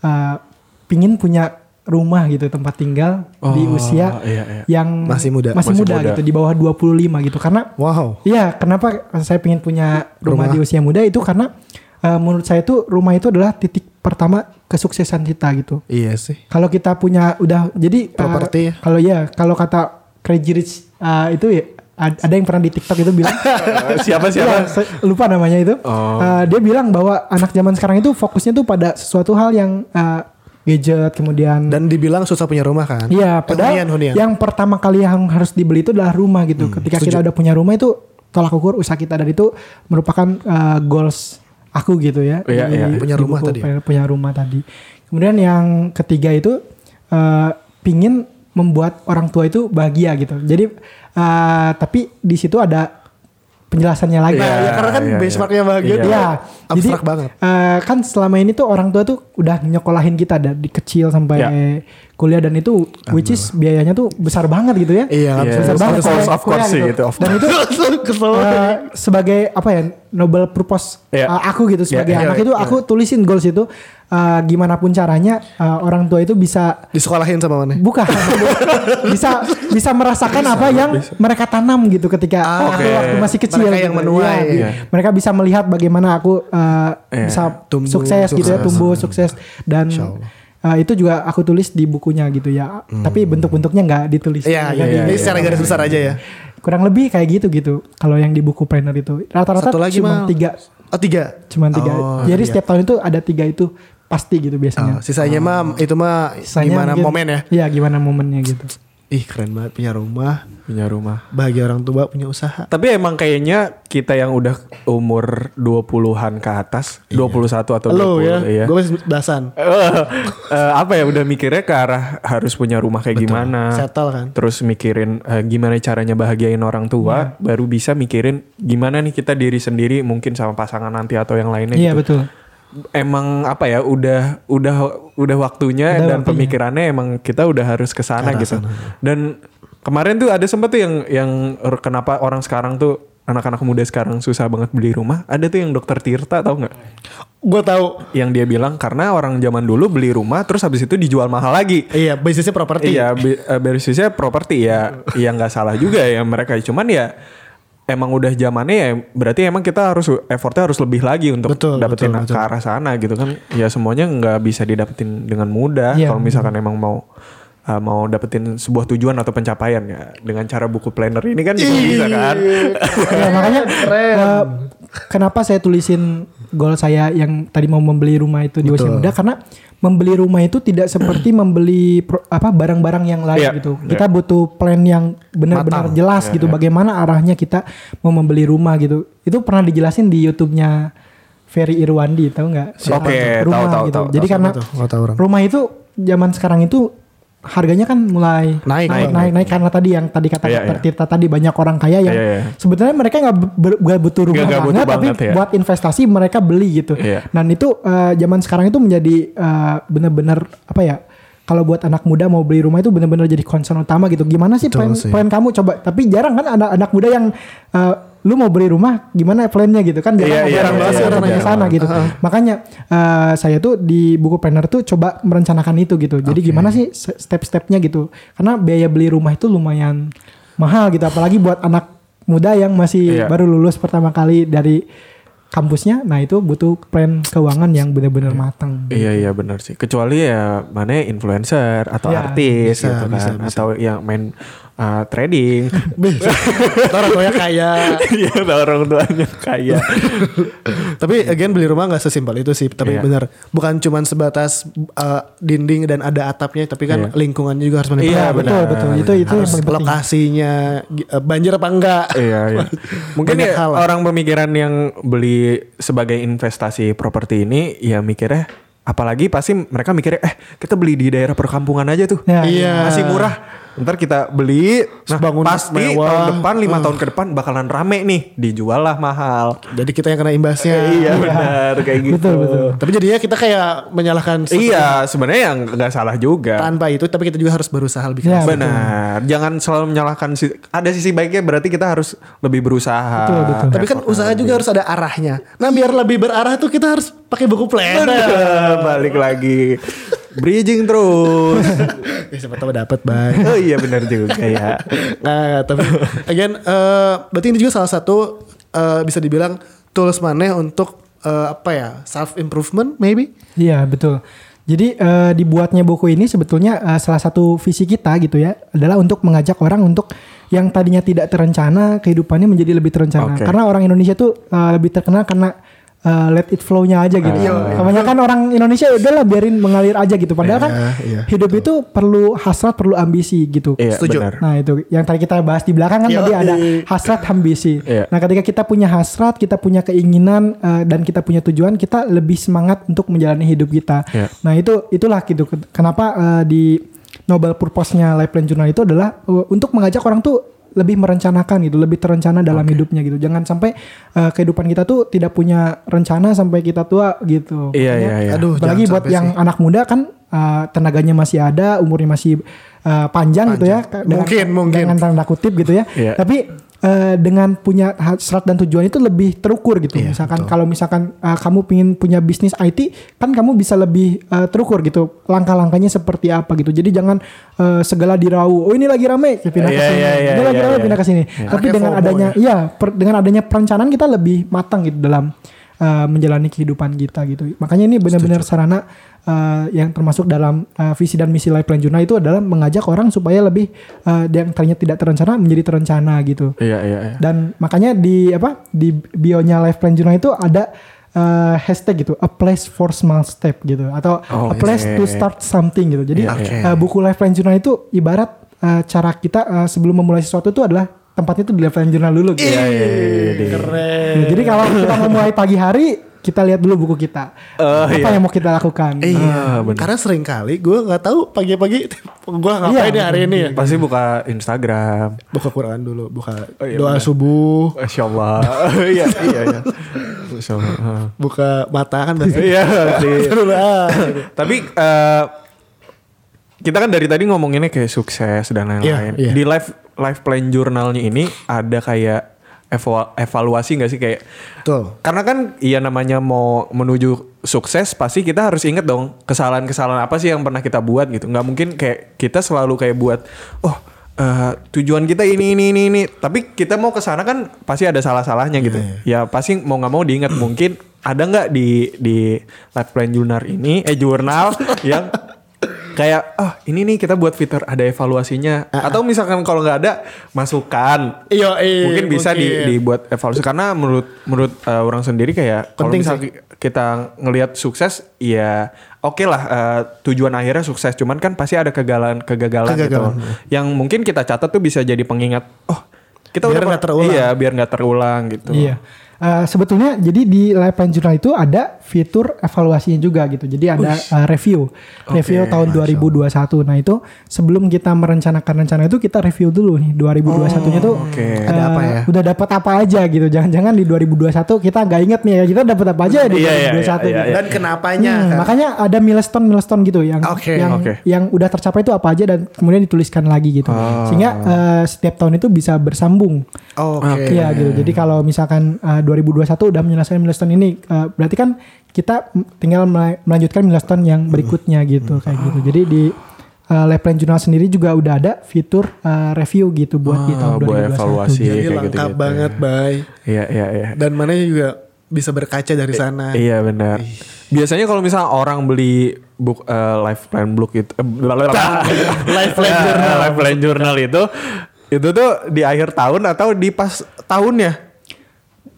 uh, pingin punya rumah gitu tempat tinggal di Oh, usia iya, iya. yang Masih muda. masih, Masih muda, muda. gitu di bawah 25 gitu karena Wow. Iya, kenapa saya pengen punya rumah, Rumah. di usia muda itu karena uh, menurut saya tuh rumah itu adalah titik pertama kesuksesan kita gitu. Iya sih. Kalau kita punya udah jadi uh, Properti ya? kalau ya kalau kata Crazy Rich uh, itu ya ad- ada yang pernah di TikTok itu bilang siapa Iya, siapa saya lupa namanya itu. Oh. Uh, dia bilang bahwa anak zaman sekarang itu fokusnya tuh pada sesuatu hal yang uh, gadget kemudian Dan dibilang susah punya rumah kan? Iya, padahal hunian, hunian. yang pertama kali yang harus dibeli itu adalah rumah gitu. Ketika kita setuju. udah punya rumah itu tolak ukur usaha kita dan itu merupakan uh, goals aku gitu ya. Iya, di- iya. Punya di rumah buku tadi. pe- Punya rumah tadi. Kemudian yang ketiga itu uh, pingin membuat orang tua itu bahagia gitu. Jadi uh, tapi di situ ada penjelasannya lagi. Nah, Iya, ya karena kan iya, benchmarknya bahagia Iya. tuh Iya, abstrak jadi, banget. eh, kan selama ini tuh orang tua tuh udah nyokolahin kita dari kecil sampai Iya. Kuliah dan itu which is biayanya tuh besar banget gitu ya. Iya, Iya, bisa besar of banget course, sampai of course sih itu, of Dan itu kesel. eh, sebagai apa ya noble purpose Iya. eh, aku gitu sebagai Iya, anak iya, itu aku tulisin goals itu eh, gimana pun caranya eh, orang tua itu bisa Disekolahin sama mana? bukan bisa bisa merasakan apa yang mereka tanam gitu ketika aku Oke. waktu masih kecil Mereka gitu. yang menuai. Iya, Iya. mereka bisa melihat bagaimana aku uh, Iya. bisa Tumbuh, sukses, gitu ya sukses. tumbuh sukses dan Insya Allah. Uh, itu juga aku tulis di bukunya gitu ya tapi bentuk-bentuknya nggak ditulis Hmm. Iya, Nggak iya, iya. Ini secara garis besar aja ya. kurang lebih kayak gitu gitu kalau yang di buku planner itu rata-rata cuma mal. tiga Oh tiga. cuma tiga Oh, jadi iya. setiap tahun itu ada tiga itu pasti gitu Oh, biasanya sisanya mah itu mah Sisanya gimana mungkin- momen ya? iya gimana momennya gitu Ih keren banget punya rumah, Punya rumah. bahagia orang tua punya usaha. Tapi emang kayaknya kita yang udah umur 20-an ke atas, 21 atau 20 Lo ya, iya. gue masih bahasan. Eh, eh, apa ya udah mikirnya ke arah harus punya rumah kayak gimana. Settle kan. Terus mikirin eh, gimana caranya bahagiain orang tua, baru bisa mikirin gimana nih kita diri sendiri mungkin sama pasangan nanti atau yang lainnya iya gitu. betul Emang apa ya udah udah udah waktunya Udah dan waktunya. pemikirannya emang kita udah harus ke sana gitu. sana. Dan kemarin tuh ada sempet tuh yang yang kenapa orang sekarang tuh anak-anak muda sekarang susah banget beli rumah. Ada tuh yang dokter Tirta tahu nggak? Gue tahu. Yang dia bilang karena orang zaman dulu beli rumah terus habis itu dijual mahal lagi. Iya, bisnisnya properti. Iya, eh, basisnya properti ya. Iya nggak salah juga ya mereka. Cuman ya emang udah zamannya ya berarti emang kita harus effortnya harus lebih lagi untuk Betul, dapetin betul, betul. ke arah sana gitu kan. Ya semuanya nggak bisa didapetin dengan mudah Iya, kalau misalkan emang mau uh, mau dapetin sebuah tujuan atau pencapaian ya dengan cara buku planner ini kan juga bisa kan. ya makanya eh, kenapa saya tulisin goal saya yang tadi mau membeli rumah itu di usia muda karena membeli rumah itu tidak seperti membeli pro- apa barang-barang yang lain Iya, gitu. Kita butuh plan yang benar-benar jelas gitu bagaimana arahnya kita mau membeli rumah gitu. Itu pernah dijelasin di YouTube-nya Ferry Irwandi tahu nggak? Oke, rumah tahu, tahu, gitu. tahu, Jadi tahu. karena? Nggak tahu orang. rumah itu zaman sekarang itu harganya kan mulai Naik, naik, naik, naik, naik karena tadi yang tadi kata Iya, Dr. iya. Tirta tadi banyak orang kaya yang Iya, iya. sebenarnya mereka nggak butuh rumah nggak banget, tapi banget, ya. buat investasi mereka beli gitu. Iya. Dan itu eh, zaman sekarang itu menjadi eh, benar-benar apa ya? Kalau buat anak muda mau beli rumah itu benar-benar jadi concern utama gitu. Gimana sih Betul plan, sih. plan kamu coba? Tapi jarang kan anak anak muda yang eh, lu mau beli rumah gimana plannya gitu kan jarang Iya, iya, jarang banget iya, orang nanya jarang sana banget. gitu. Makanya eh, saya tuh di buku planner tuh coba merencanakan itu gitu. Jadi gimana sih step-stepnya gitu? Karena biaya beli rumah itu lumayan mahal gitu. Apalagi buat anak muda yang masih Iya. baru lulus pertama kali dari kampusnya. Nah itu butuh plan keuangan yang benar-benar matang. Iya iya benar sih. Kecuali ya mana influencer atau Iya, artis bisa, gitu kan bisa, bisa. atau yang main uh, trading. Orang tuanya kaya. Iya orang tuanya kaya. Tapi again beli rumah nggak sesimpel itu sih. Tapi Iya. benar, bukan cuman sebatas uh, dinding dan ada atapnya, tapi kan Iya. lingkungannya juga harus Iya, Ya, menentukan. betul benar. betul itu itu yang harus penting. lokasinya uh, banjir apa enggak? iya iya. Mungkin ya hal orang pemikiran yang beli sebagai investasi properti ini ya mikirnya apalagi pasti mereka mikirnya eh kita beli di daerah perkampungan aja tuh. Ya, Iya. Masih murah. Ntar kita beli, nah Bangun pasti mewah. tahun depan lima tahun ke depan bakalan rame nih, dijual lah mahal. Jadi kita yang kena imbasnya. iya benar kayak gitu. Betul, betul. Tapi jadinya kita kayak menyalahkan Iya, sebenarnya yang nggak salah juga. tanpa itu, tapi kita juga harus berusaha lebih Ya, keras. Benar. Jangan selalu menyalahkan ada sisi baiknya berarti kita harus lebih berusaha. Betul, betul. Tapi kan usaha juga harus ada arahnya. Nah biar lebih berarah tuh kita harus pakai buku planner. Bener, balik lagi. Bridging terus. ya, siapa tahu dapat baik. Oh iya benar juga ya. Nah, tapi again, eh, berarti ini juga salah satu eh, bisa dibilang tools maneh untuk eh, apa ya self improvement maybe. Iya betul. Jadi eh, dibuatnya buku ini sebetulnya eh, salah satu visi kita gitu ya adalah untuk mengajak orang untuk yang tadinya tidak terencana kehidupannya menjadi lebih terencana. Oke. Karena orang Indonesia tuh eh, lebih terkenal karena eh, let it flow-nya aja gitu. Kebanyakan orang Indonesia ya udahlah biarin mengalir aja gitu. Padahal kan iya, hidup itu perlu hasrat, perlu ambisi gitu. Iya Setuju. benar. Nah itu yang tadi kita bahas di belakang kan Yoi. tadi ada hasrat ambisi. Iya. Nah ketika kita punya hasrat, kita punya keinginan eh, dan kita punya tujuan, kita lebih semangat untuk menjalani hidup kita. Iya. Nah itu itulah gitu. Kenapa eh, di Nobel purpose-nya Life Plan Journal itu adalah eh, untuk mengajak orang tuh lebih merencanakan gitu, lebih terencana dalam hidupnya gitu. Jangan sampai uh, kehidupan kita tuh tidak punya rencana sampai kita tua gitu. Iya, Makanya, iya, iya. Aduh, Apalagi buat yang sih. anak muda kan uh, tenaganya masih ada, umurnya masih uh, panjang, gitu ya. Dengan- Mungkin, mungkin. Dengan tanda kutip gitu ya. Iya. Tapi uh, dengan punya hasrat dan tujuan itu lebih terukur gitu. Iya, misalkan kalau misalkan uh, kamu pingin punya bisnis IT, kan kamu bisa lebih uh, terukur gitu. Langkah-langkahnya seperti apa gitu. Jadi jangan uh, segala dirau. Oh ini lagi rame, pindah ke sini. ini lagi rame pindah ke sini. Tapi dengan adanya ya. iya, per- dengan adanya perencanaan kita lebih matang gitu dalam uh, menjalani kehidupan kita gitu. Makanya ini benar-benar sarana uh, yang termasuk dalam uh, visi dan misi Life Plan Journal itu adalah mengajak orang supaya lebih uh, yang tadinya tidak terencana menjadi terencana gitu. Iya, iya, iya. Dan makanya di apa di bionya Life Plan Journal itu ada uh, hashtag gitu, a place for small step gitu, atau a place to start something gitu. Jadi Oke. uh, buku Life Plan Journal itu ibarat uh, cara kita uh, sebelum memulai sesuatu itu adalah tempatnya itu di Life Plan Journal dulu. Gitu. Iya, iya, iya, iya. Keren. Nah, jadi kalau kita mau mulai pagi hari, kita lihat dulu buku kita. Oh, apa iya. yang mau kita lakukan? Iya, Ah, bener. karena sering kali gue nggak tahu pagi-pagi gue ngapain Iya, hari ini ya. Pasti buka Instagram. Buka Quran dulu, buka Oh, iya, doa benar. subuh, Masya Allah. Iya, iya, iya. Masya Allah. Buka mata kan biasanya. Iya, ah. Tapi eh, kita kan dari tadi ngomonginnya kayak sukses dan lain-lain. Iya, iya. Di life life plan jurnalnya ini ada kayak evaluasi nggak sih? Kayak Betul. karena kan iya namanya mau menuju sukses pasti kita harus inget dong kesalahan-kesalahan apa sih yang pernah kita buat gitu. Nggak mungkin kayak kita selalu kayak buat oh eh, tujuan kita ini ini ini ini. Tapi kita mau ke sana kan pasti ada salah-salahnya gitu. Ya pasti mau nggak mau diingat. Mungkin ada nggak di di life plan jurnal ini eh jurnal yang kayak oh ini nih kita buat fitur ada evaluasinya. Atau misalkan kalau nggak ada masukan. Iya, iya, mungkin bisa di, dibuat evaluasi. Karena menurut menurut uh, orang sendiri kayak kalau sih. kita ngelihat sukses ya oke lah uh, tujuan akhirnya sukses. Cuman kan pasti ada kegagalan kegagalan, Kegagalan, gitu yang mungkin kita catat tuh bisa jadi pengingat oh kita Biar udah nggak per- terulang. iya biar nggak terulang gitu. Iya. Eh, sebetulnya jadi di Plan Journal itu ada fitur evaluasinya juga gitu. Jadi ada eh, review. Review tahun 2021. Nah, itu sebelum kita merencanakan rencana itu kita review dulu nih 2021-nya tuh oke. eh, Ada apa ya? Udah dapat apa aja gitu. Jangan-jangan di 2021 kita nggak inget nih ya kita dapat apa aja di Iya, iya, 2021 iya, gitu. iya, Dan kenapanya Hmm, kan? makanya ada milestone milestone gitu yang Oke, yang oke. yang udah tercapai itu apa aja dan kemudian dituliskan lagi gitu. Sehingga eh, setiap tahun itu bisa bersambung. Oke. Iya gitu. Jadi kalau misalkan uh, 2021 udah menyelesaikan milestone ini, uh, berarti kan kita tinggal mela- melanjutkan milestone yang berikutnya gitu kayak gitu. Jadi di uh, Life Plan Journal sendiri juga udah ada fitur uh, review gitu buat di Ah, tahun buat 2021. evaluasi. gitu. Jadi kayak lengkap gitu-gitu. banget, Bay. iya iya iya Dan mana juga bisa berkaca dari sana. Iya benar. Biasanya kalau misalnya orang beli book eh, life plan book itu eh, Life Plan Journal. life plan journal itu itu tuh di akhir tahun atau di pas tahunnya?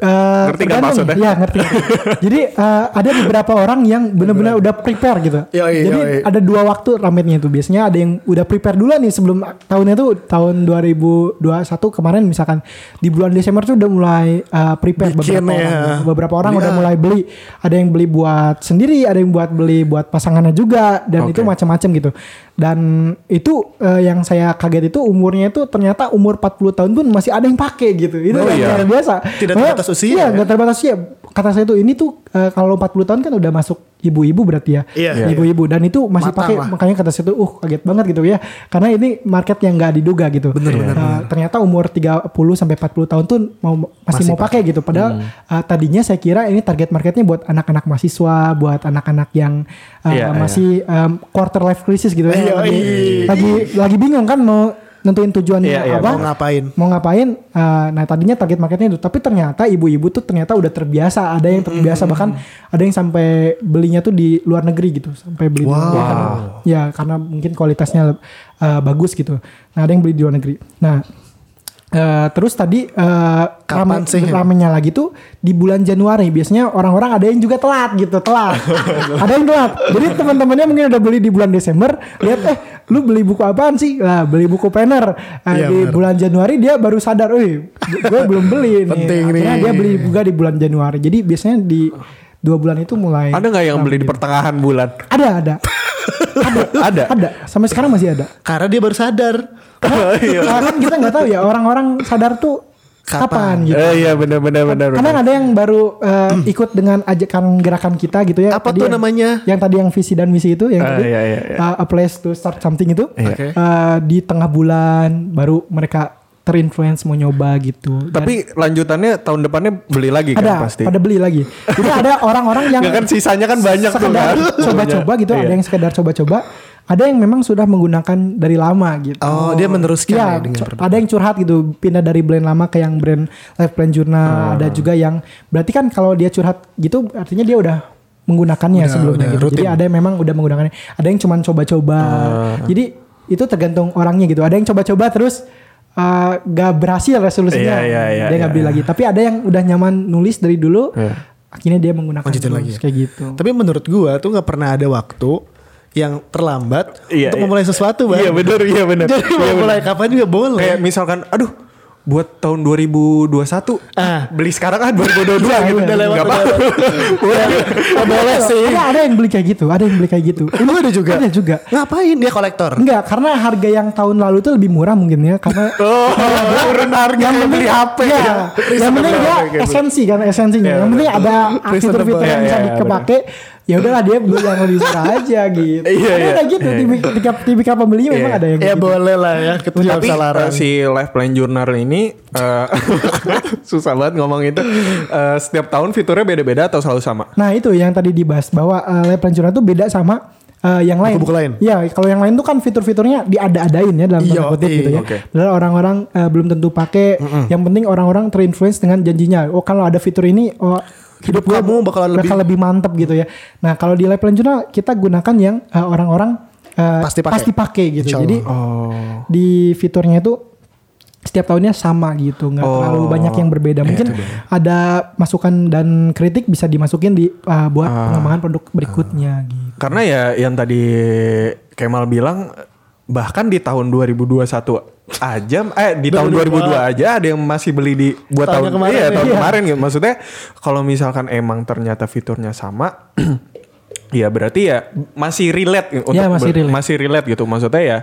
Uh, Ngerti tergantung. maksudnya? Iya ngerti. Jadi uh, ada beberapa orang yang benar-benar udah prepare gitu. Yoi, Jadi yoi. ada dua waktu rametnya itu. Biasanya ada yang udah prepare dulu nih sebelum tahunnya tuh tahun 2021 kemarin misalkan di bulan Desember tuh udah mulai uh, prepare Bikin beberapa ya. orang. Beberapa orang Beli udah ah. mulai beli. Ada yang beli buat sendiri, ada yang buat beli buat pasangannya juga dan Oke. itu macam-macam gitu. Dan itu uh, yang saya kaget itu umurnya itu ternyata umur 40 tahun pun masih ada yang pakai gitu. Itu Oh, yang iya. luar biasa. Tidak terbatas usia Iya, ya? nggak terbatas usia. Kata saya tuh ini tuh eh, kalau 40 tahun kan udah masuk ibu-ibu berarti ya. Iya, iya. Ibu-ibu dan itu masih pakai makanya kata saya tuh uh kaget banget gitu ya. Karena ini market yang nggak diduga gitu. Bener, ternyata umur 30 sampai 40 tahun tuh mau masih, mau pakai gitu. Padahal eh, tadinya saya kira ini target marketnya buat anak-anak mahasiswa, buat anak-anak yang eh, Iya, masih em, quarter life crisis gitu ya. Iya, lagi, iya. lagi lagi bingung kan mau nentuin tujuannya Iya, iya, apa Mau ngapain? mau ngapain uh, nah tadinya target marketnya itu. Tapi ternyata ibu-ibu tuh ternyata udah terbiasa ada yang terbiasa bahkan ada yang sampai belinya tuh di luar negeri gitu sampai beli di luar negeri. Karena, ya karena mungkin kualitasnya uh, bagus gitu. Nah ada yang beli di luar negeri. Nah uh, terus tadi uh, Kapan rame- sih? ramenya lagi tuh di bulan Januari biasanya orang-orang ada yang juga telat gitu telat ada yang telat jadi teman-temannya mungkin udah beli di bulan Desember lihat eh lu beli buku apaan sih lah beli buku planner Nah, Iya, di benar. bulan Januari dia baru sadar, "Wih, gue belum beli nih." Penting Akhirnya nih. dia beli juga di bulan Januari. Jadi biasanya di dua bulan itu mulai Ada nggak yang beli di pertengahan bulan? ada ada. ada. Ada, sampai sekarang masih ada. Karena dia baru sadar. Iya. Nah, kan kita nggak tahu ya orang-orang sadar tuh kapan, gitu. Eh, iya benar benar benar. Kadang ada yang baru eh, ikut dengan ajakan gerakan kita gitu ya. Apa Tadi tuh yang- namanya? Yang tadi yang visi dan misi itu, yang Ah, tadi iya, iya, iya. uh, a place to start something itu. Oke. Eh, di tengah bulan baru mereka terinfluence mau nyoba gitu. Dan Tapi lanjutannya tahun depannya beli lagi kan ada pasti. pada beli lagi. Jadi ada orang-orang yang kan sisanya kan banyak tuh kan. coba-coba gitu. Iya. Ada yang sekedar coba-coba. Ada yang memang sudah menggunakan dari lama gitu. Oh, dia meneruskan ya, Iya, dengan cu- produk. ada yang curhat gitu, pindah dari brand lama ke yang brand Life Plan Journal. Ada juga yang berarti kan kalau dia curhat gitu, artinya dia udah menggunakannya Udah- sebelumnya udah gitu. Jadi ada yang memang udah menggunakannya. Ada yang cuman coba-coba. Jadi itu tergantung orangnya gitu. Ada yang coba-coba terus uh, gak berhasil resolusinya, Iya, iya, iya, dia nggak iya. beli lagi. Tapi ada yang udah nyaman nulis dari dulu, Iya. akhirnya dia menggunakan Lanjutin terus, lagi ya? kayak gitu. Tapi menurut gua tuh nggak pernah ada waktu yang terlambat Iya, untuk iya. memulai sesuatu, Bang. Iya benar iya benar. Jadi Iya, mau mulai kapan juga boleh. Kayak misalkan aduh buat tahun 2021 Ah. beli sekarang ah 2022 Iya, gitu. iya. Udah lewat, Nggak udah apa-apa. Nggak boleh sih. Ada, ada yang beli kayak gitu, ada yang beli kayak gitu. Emang ada juga? Ada juga. Ngapain dia kolektor? Enggak, karena harga yang tahun lalu itu lebih murah mungkin ya karena Oh, turun harga yang beli HP. ya, yang penting dia esensi kan esensinya. Iya, yang penting ada fitur-fitur yang Iya, bisa iya, dikepake. Ya udahlah dia beli yang lebih murah aja gitu. Iya, Ada iya. kayak gitu. Iya, Tipik- Tipikal tipikal pembelinya memang Iya. ada yang Ya gitu. boleh lah ya, Tapi bisa larang. eh, si life plan journal ini eh, susah banget ngomong itu. Eh, setiap tahun fiturnya beda-beda atau selalu sama? Nah itu yang tadi dibahas bahwa uh, Lab Plan Journal itu beda sama uh, yang lain. Buku-buku lain? Iya, kalau yang lain tuh kan fitur-fiturnya diada-adain ya dalam tanda Iya, kutip gitu ya. oke. Padahal orang-orang uh, belum tentu pakai. Yang penting orang-orang terinfluence dengan janjinya. Oh kalau ada fitur ini, oh Hidup kamu bakalan bakal lebih mantep gitu ya. Nah kalau di Lab Plan Journal kita gunakan yang uh, orang-orang uh, Pasti pakai. pakai gitu. Insya Jadi Oh. di fiturnya itu setiap tahunnya sama gitu, nggak Oh. terlalu banyak yang berbeda. Mungkin ada masukan dan kritik bisa dimasukin di uh, buat Ah. pengembangan produk berikutnya gitu. Karena ya yang tadi Kemal bilang bahkan di tahun 2021 aja eh di tahun 2022 aja ada yang masih beli di buat tahun kemarin iya, ya. tahun Iya. kemarin gitu. Maksudnya kalau misalkan emang ternyata fiturnya sama ya berarti ya masih relate gitu Ya, masih relate. masih relate gitu. Maksudnya ya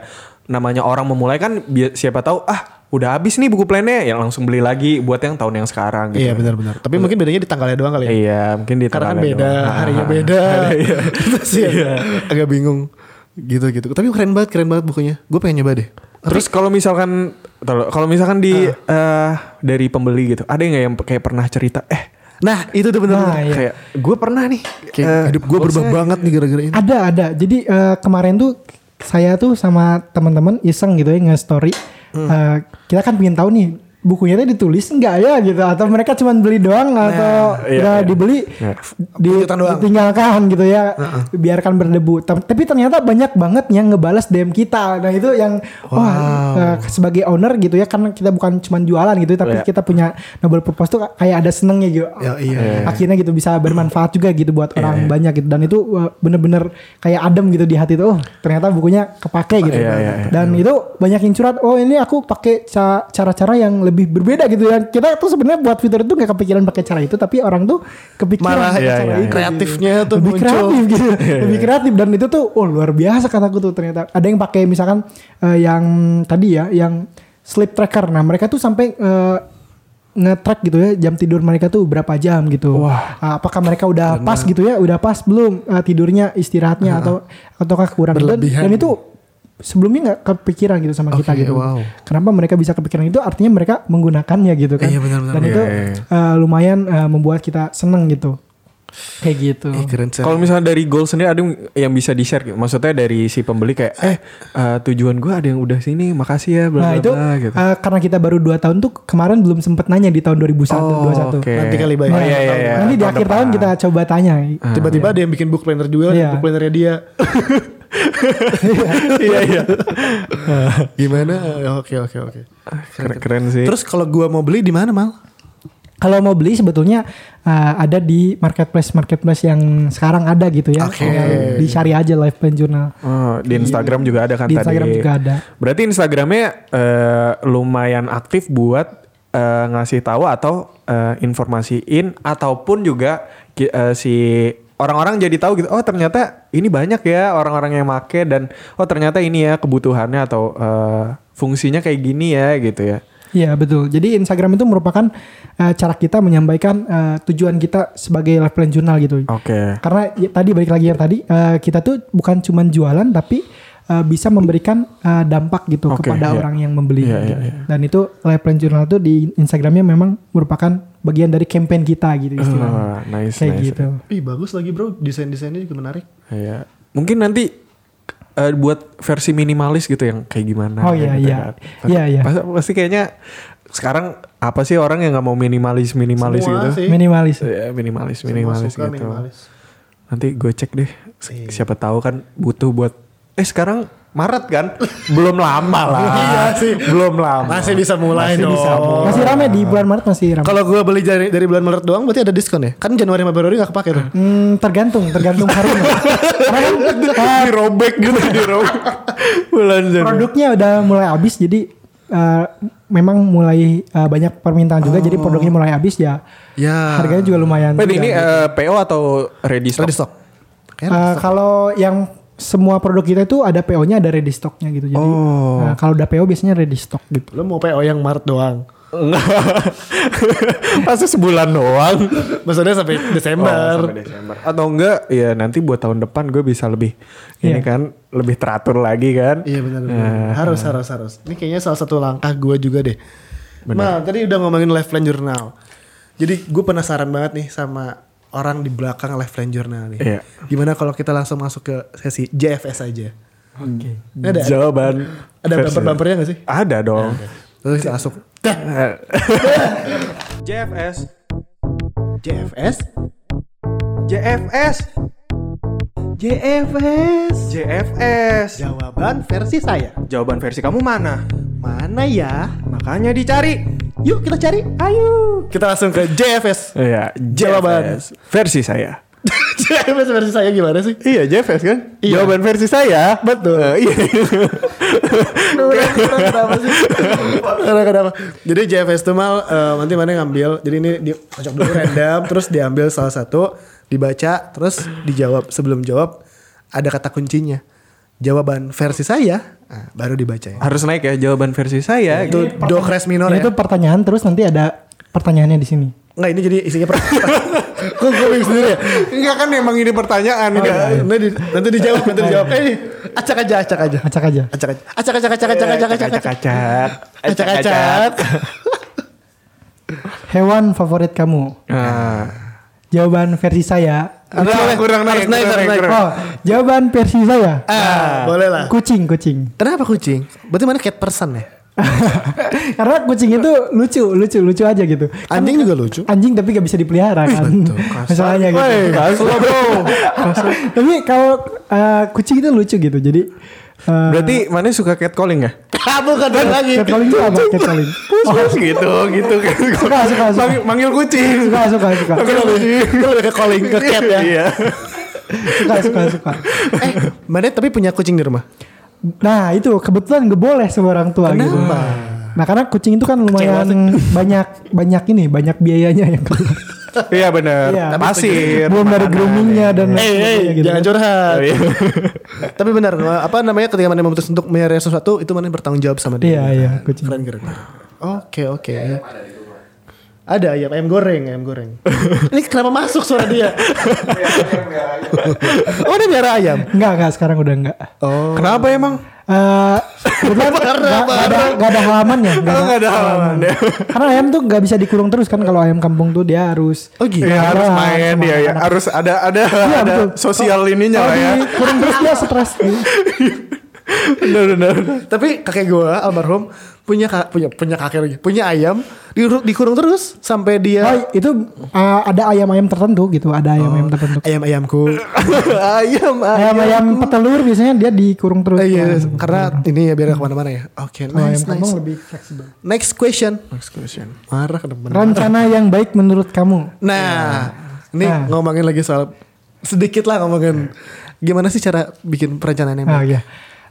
namanya orang memulai kan siapa tahu ah udah habis nih buku plannya ya langsung beli lagi buat yang tahun yang sekarang gitu. Iya benar-benar. Tapi mungkin bedanya di tanggalnya doang kali ya. Iya, mungkin di Karena kan tanggalnya beda, doang. harinya Ah, beda. iya. Sih agak, agak bingung. Gitu gitu. Tapi keren banget, keren banget bukunya. Gue pengen nyoba deh. Terus kalau misalkan kalau misalkan di eh, dari pembeli gitu, ada nggak yang kayak pernah cerita eh Nah itu tuh bener. Nah, iya. kayak gue pernah nih Kayak eh, hidup gue berubah banget nih gara-gara ini. Ada ada. Jadi eh, kemarin tuh saya tuh sama teman-teman iseng gitu ya nge-story. Hmm. Eh, kita kan pengen tahu nih bukunya tuh ditulis enggak ya gitu atau mereka cuma beli doang atau iya, udah iya. dibeli Iya. di, doang. ditinggalkan gitu ya biarkan berdebu tapi ternyata banyak banget yang ngebales DM kita nah itu yang wah eh, sebagai owner gitu ya karena kita bukan cuma jualan gitu tapi Iya. kita punya noble purpose tuh kayak ada senengnya gitu Ya, iya. akhirnya gitu bisa bermanfaat juga gitu buat Iya, orang banyak gitu dan itu uh, bener-bener kayak adem gitu di hati tuh oh ternyata bukunya kepake gitu Iya, iya, iya. dan itu banyak yang curhat oh ini aku pakai ca- cara-cara yang lebih berbeda gitu ya kita tuh sebenarnya buat fitur itu nggak kepikiran pakai cara itu tapi orang tuh kepikiran Malah pakai iya, cara iya, itu kreatifnya gitu. tuh lebih muncul. kreatif gitu lebih kreatif dan itu tuh oh luar biasa kataku tuh ternyata ada yang pakai misalkan uh, yang tadi ya yang sleep tracker nah mereka tuh sampai uh, nge-track gitu ya jam tidur mereka tuh berapa jam gitu. Wah. Ah, apakah mereka udah pas gitu ya? Udah pas belum uh, tidurnya, istirahatnya atau ataukah kurang gitu. Berlebihan. Dan itu sebelumnya nggak kepikiran gitu sama kita Oke, gitu. wow. Kenapa mereka bisa kepikiran itu? Artinya mereka menggunakannya gitu kan. Iya, benar-benar. Dan itu Iya, iya, iya. uh, lumayan uh, membuat kita seneng gitu. Kayak gitu. Keren sih. Kalau misalnya dari goal sendiri ada yang bisa di share gitu. Maksudnya dari si pembeli kayak eh eh, tujuan gue ada yang udah sini, makasih ya bla Nah bla itu bla," gitu. uh, karena kita baru 2 tahun tuh kemarin belum sempet nanya di tahun 2021 Oh, 21. oke. Nanti kali bayar. Oh, iya, iya, iya. Nanti di Tahun akhir tahun kita coba tanya. Tiba-tiba ada yang bikin book planner juga, Iya. book plannernya dia. Iya iya. Gimana? Oke oke oke. Keren, keren sih. Terus kalau gua mau beli di mana mal? Kalau mau beli sebetulnya uh, ada di marketplace marketplace yang sekarang ada gitu ya. Oke. Tinggal Dicari aja Live Plan Journal. Oh, di Instagram juga ada kan Di tadi. Instagram juga ada. Berarti Instagramnya eh, lumayan aktif buat eh, ngasih tahu atau eh, informasiin ataupun juga eh, si orang-orang jadi tahu gitu. Oh ternyata ini banyak ya orang-orang yang make dan oh ternyata ini ya kebutuhannya atau eh, fungsinya kayak gini ya gitu ya. Iya betul. Jadi Instagram itu merupakan eh, cara kita menyampaikan eh, tujuan kita sebagai life plan journal gitu. Oke. Karena ya, tadi balik lagi yang tadi eh, kita tuh bukan cuman jualan tapi eh, bisa memberikan eh, dampak gitu Oke, kepada iya. orang yang membeli. Iya, gitu. iya, iya. Dan itu life plan journal tuh di Instagramnya memang merupakan bagian dari campaign kita gitu istilahnya. Ah, nice, Kayak nice. gitu. Ih bagus lagi bro, desain-desainnya juga menarik. Iya. Mungkin nanti eh, buat versi minimalis gitu yang kayak gimana. Oh, iya, gitu iya. kan. Iya, iya. Pasti, kayaknya sekarang apa sih orang yang nggak mau minimalis minimalis Semua gitu? sih. Minimalis. Ya, minimalis Semua minimalis suka gitu. minimalis. Nanti gue cek deh. Iya. Siapa tahu kan butuh buat eh sekarang Maret kan? Belum lama lah. Iya sih. Belum lama. Masih bisa mulai Masih dong. bisa mulai. Masih rame di bulan Maret masih rame. Kalau gue beli dari, dari bulan Maret doang berarti ada diskon ya? Kan Januari sama Februari gak kepake tuh. Hmm, tergantung, tergantung harumnya. Kan eh, dirobek gitu dirobek. Bulan Januari. produknya udah mulai habis jadi eh, memang mulai eh, banyak permintaan juga jadi produknya mulai habis ya. Ya. Harganya juga lumayan. Juga. ini eh, PO atau ready stock? Ready stock. Eh, kalau yang semua produk kita itu ada PO-nya ada ready stocknya gitu. Jadi Oh. eh, kalau udah PO biasanya ready stock gitu. Lo mau PO yang Maret doang? Masa sebulan doang. Maksudnya sampai Desember. Oh, sampai Desember. Atau enggak ya nanti buat tahun depan gue bisa lebih ini Iya. kan lebih teratur lagi kan. Iya benar benar. Nah. harus harus harus. Ini kayaknya salah satu langkah gue juga deh. Nah tadi udah ngomongin life plan journal. Jadi gue penasaran banget nih sama orang di belakang life plan journal nih. Iya. Gimana kalau kita langsung masuk ke sesi JFS aja? Oke. Ada Jawaban ada versi- bumper bumpernya gak sih? Ada dong. Terus kita masuk. JFS JFS. JFS JFS. JFS Jawaban versi saya. Jawaban versi kamu mana? Mana ya? Makanya dicari. Yuk kita cari. Ayo. Kita langsung ke JFS. Iya, Jawaban. JFS versi saya. JFS versi saya gimana sih? Iya, JFS kan? Iya. Jawaban versi saya. Betul. iya. kenapa sih? Kenapa, kenapa? Jadi JFS itu mal eh, nanti mana ngambil. Jadi ini di kocok dulu random, terus diambil salah satu, dibaca, terus dijawab. Sebelum jawab ada kata kuncinya. Jawaban versi saya, nah, baru dibaca ya. Harus naik ya jawaban versi saya. Itu gitu. do crash minor Ini ya. tuh pertanyaan terus nanti ada pertanyaannya di sini. Enggak ini jadi isinya per Kok gue bingung sendiri ya? Enggak kan emang ini pertanyaan Enggak, nanti, di- nanti dijawab, nanti dijawab. Eh, ini, acak aja, acak aja. Acak aja. Acak aja. Acak, acak, acak, acak, acak, acak, acak. acak. Acak, acak. Hewan favorit kamu? Nah. Jawaban versi saya. Kurang, kurang naik, Harus naik, kurang naik, naik. Oh, jawaban versi saya. Ah, boleh lah. Kucing, kucing. Kenapa kucing? Berarti mana cat person ya? Karena kucing itu lucu, lucu, lucu aja gitu. Kan Anjing juga lucu. Anjing tapi gak bisa dipelihara kan. Masalahnya gitu. Woi, kasar bro. tapi kalau eh, kucing itu lucu gitu. Jadi eh, Berarti mana suka catcalling ya? Bukan balik lagi. catcalling itu apa? Catcalling. Oh, gitu, gitu kan. Suka, suka, suka. Manggil, manggil kucing. Suka, suka, suka. Itu lebih, itu lebih ke calling ke cat ya. Iya. Suka, suka, suka. Eh, mana tapi punya kucing di rumah? Nah itu kebetulan gak boleh sama orang tua gitu. Kenapa? Nah karena kucing itu kan lumayan banyak banyak ini banyak biayanya yang keluar. Iya benar. Iya. Pasir. Belum dari groomingnya dan Eh, eh, sebagainya gitu. jangan curhat. Oh, iya. Tapi benar, apa namanya ketika mana memutuskan untuk melihara sesuatu itu mana bertanggung jawab sama dia. Iya iya kucing. Keren keren. Oke oke. Ada ayam, ayam goreng, ayam goreng. Ini kenapa masuk suara dia? oh, dia biara ayam. Enggak enggak sekarang udah enggak. Oh. Kenapa emang? Eh, kebetulan nggak nggak ada halamannya. nggak Oh, nggak ada halaman ya. Karena ayam tuh nggak bisa dikurung terus kan kalau ayam kampung tuh dia harus. Oh gitu. Iya harus Iya, main dia ya. anak. Harus ada ada Iya, ada betul. sosial ininya Kalau lah ya. dikurung terus dia stres. gitu. Benar benar. Tapi kakek gua almarhum punya ka- punya punya kakek lagi, punya ayam dikurung, dikurung terus sampai Oh, dia itu uh, ada ayam-ayam tertentu gitu, ada ayam-ayam tertentu. ayam-ayamku. Ayam Ayam-ayam petelur biasanya dia dikurung terus. Iya, Kan. karena ini ya biar ke mana-mana ya. Oke, Kalau ayam nice, kampung nice. lebih fleksibel. Next question. Next question. Marah depan. Rencana yang baik menurut kamu? Nah, ini Nah. ngomongin lagi soal sedikit lah ngomongin gimana sih cara bikin perencanaan yang Ah baik. iya.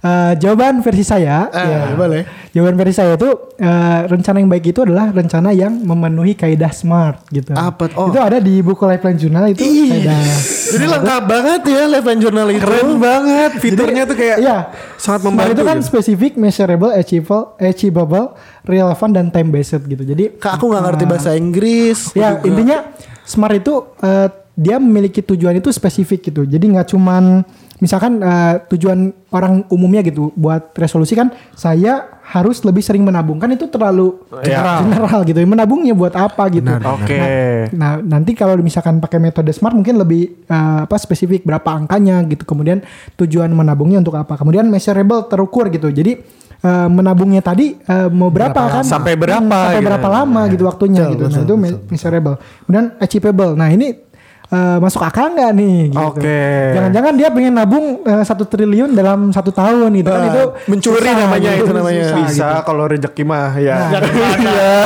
Eh, jawaban versi saya, Ah, ya, boleh. jawaban versi saya itu eh, rencana yang baik itu adalah rencana yang memenuhi kaidah smart gitu. Apa? Oh. Itu ada di buku Lifeline Journal itu kaidah. Jadi lengkap banget ya Live and Journal itu. Keren banget. Fiturnya tuh kayak Iya. sangat membantu. itu kan gitu. spesifik, measurable, achievable, achievable, relevant dan time based gitu. Jadi Kak aku nggak ngerti bahasa Inggris. ya intinya smart itu eh, dia memiliki tujuan itu spesifik gitu. Jadi nggak cuman misalkan eh, tujuan orang umumnya gitu buat resolusi kan saya harus lebih sering menabung kan itu terlalu Ya. general gitu. Menabungnya buat apa gitu. Oke. Nah, nanti kalau misalkan pakai metode smart mungkin lebih eh, apa spesifik berapa angkanya gitu. Kemudian tujuan menabungnya untuk apa? Kemudian measurable terukur gitu. Jadi eh, menabungnya tadi eh, mau berapa, kan? Sampai berapa Sampai gitu. berapa lama gitu waktunya Betul, gitu. betul, nah, itu me- measurable. Kemudian achievable. Nah, ini eh, masuk akal nggak nih gitu. Oke. Jangan-jangan dia pengen nabung eh, satu triliun dalam satu tahun gitu kan Ah, itu mencuri susah namanya gitu. itu namanya. Susah Bisa gitu. kalau rezeki mah ya. Nah, betul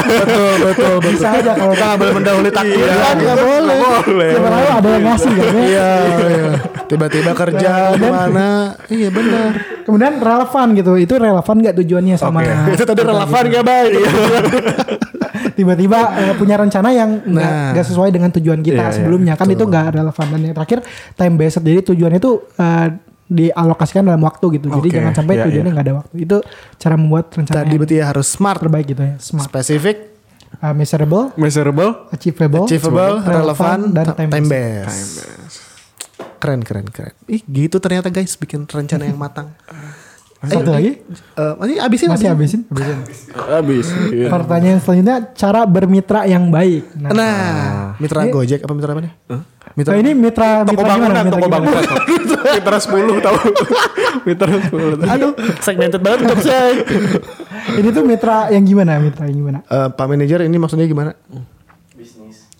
betul betul. bisa aja kalau Kita nggak boleh mendahului takdir Iya, kan? nggak boleh. boleh. Siapa tahu ada yang ngasih kan ya. Iya, iya. Tiba-tiba kerja di mana? Iya benar. Kemudian relevan gitu. Itu relevan nggak tujuannya sama Oke. Itu tadi relevan gak baik? tiba-tiba eh, punya rencana yang nggak Nah. sesuai dengan tujuan kita Iya, iya, sebelumnya kan itu nggak relevan dan yang terakhir time based jadi tujuannya itu eh, dialokasikan dalam waktu gitu jadi jangan sampai iya, tujuannya iya. nggak ada waktu itu cara membuat rencana Tadi berarti ya harus smart, terbaik gitu ya smart spesifik, Uh, measurable Measurable. achievable, achievable, relevan, dan time, time, based. based. Keren keren keren. Ih gitu ternyata guys bikin rencana yang matang. satu lagi Eh, masih abisin masih abisin. habisin Habis. pertanyaan selanjutnya cara bermitra yang baik nah, Nah, mitra Gojek apa mitra apa nih? Mitra nah, ini mitra Toko mitra gimana bangunan, mitra toko gimana? bangunan. Mitra 10 tahu. Mitra 10. Aduh, segmented banget untuk saya. ini tuh mitra yang gimana mitra yang gimana Eh, Pak manajer ini maksudnya gimana?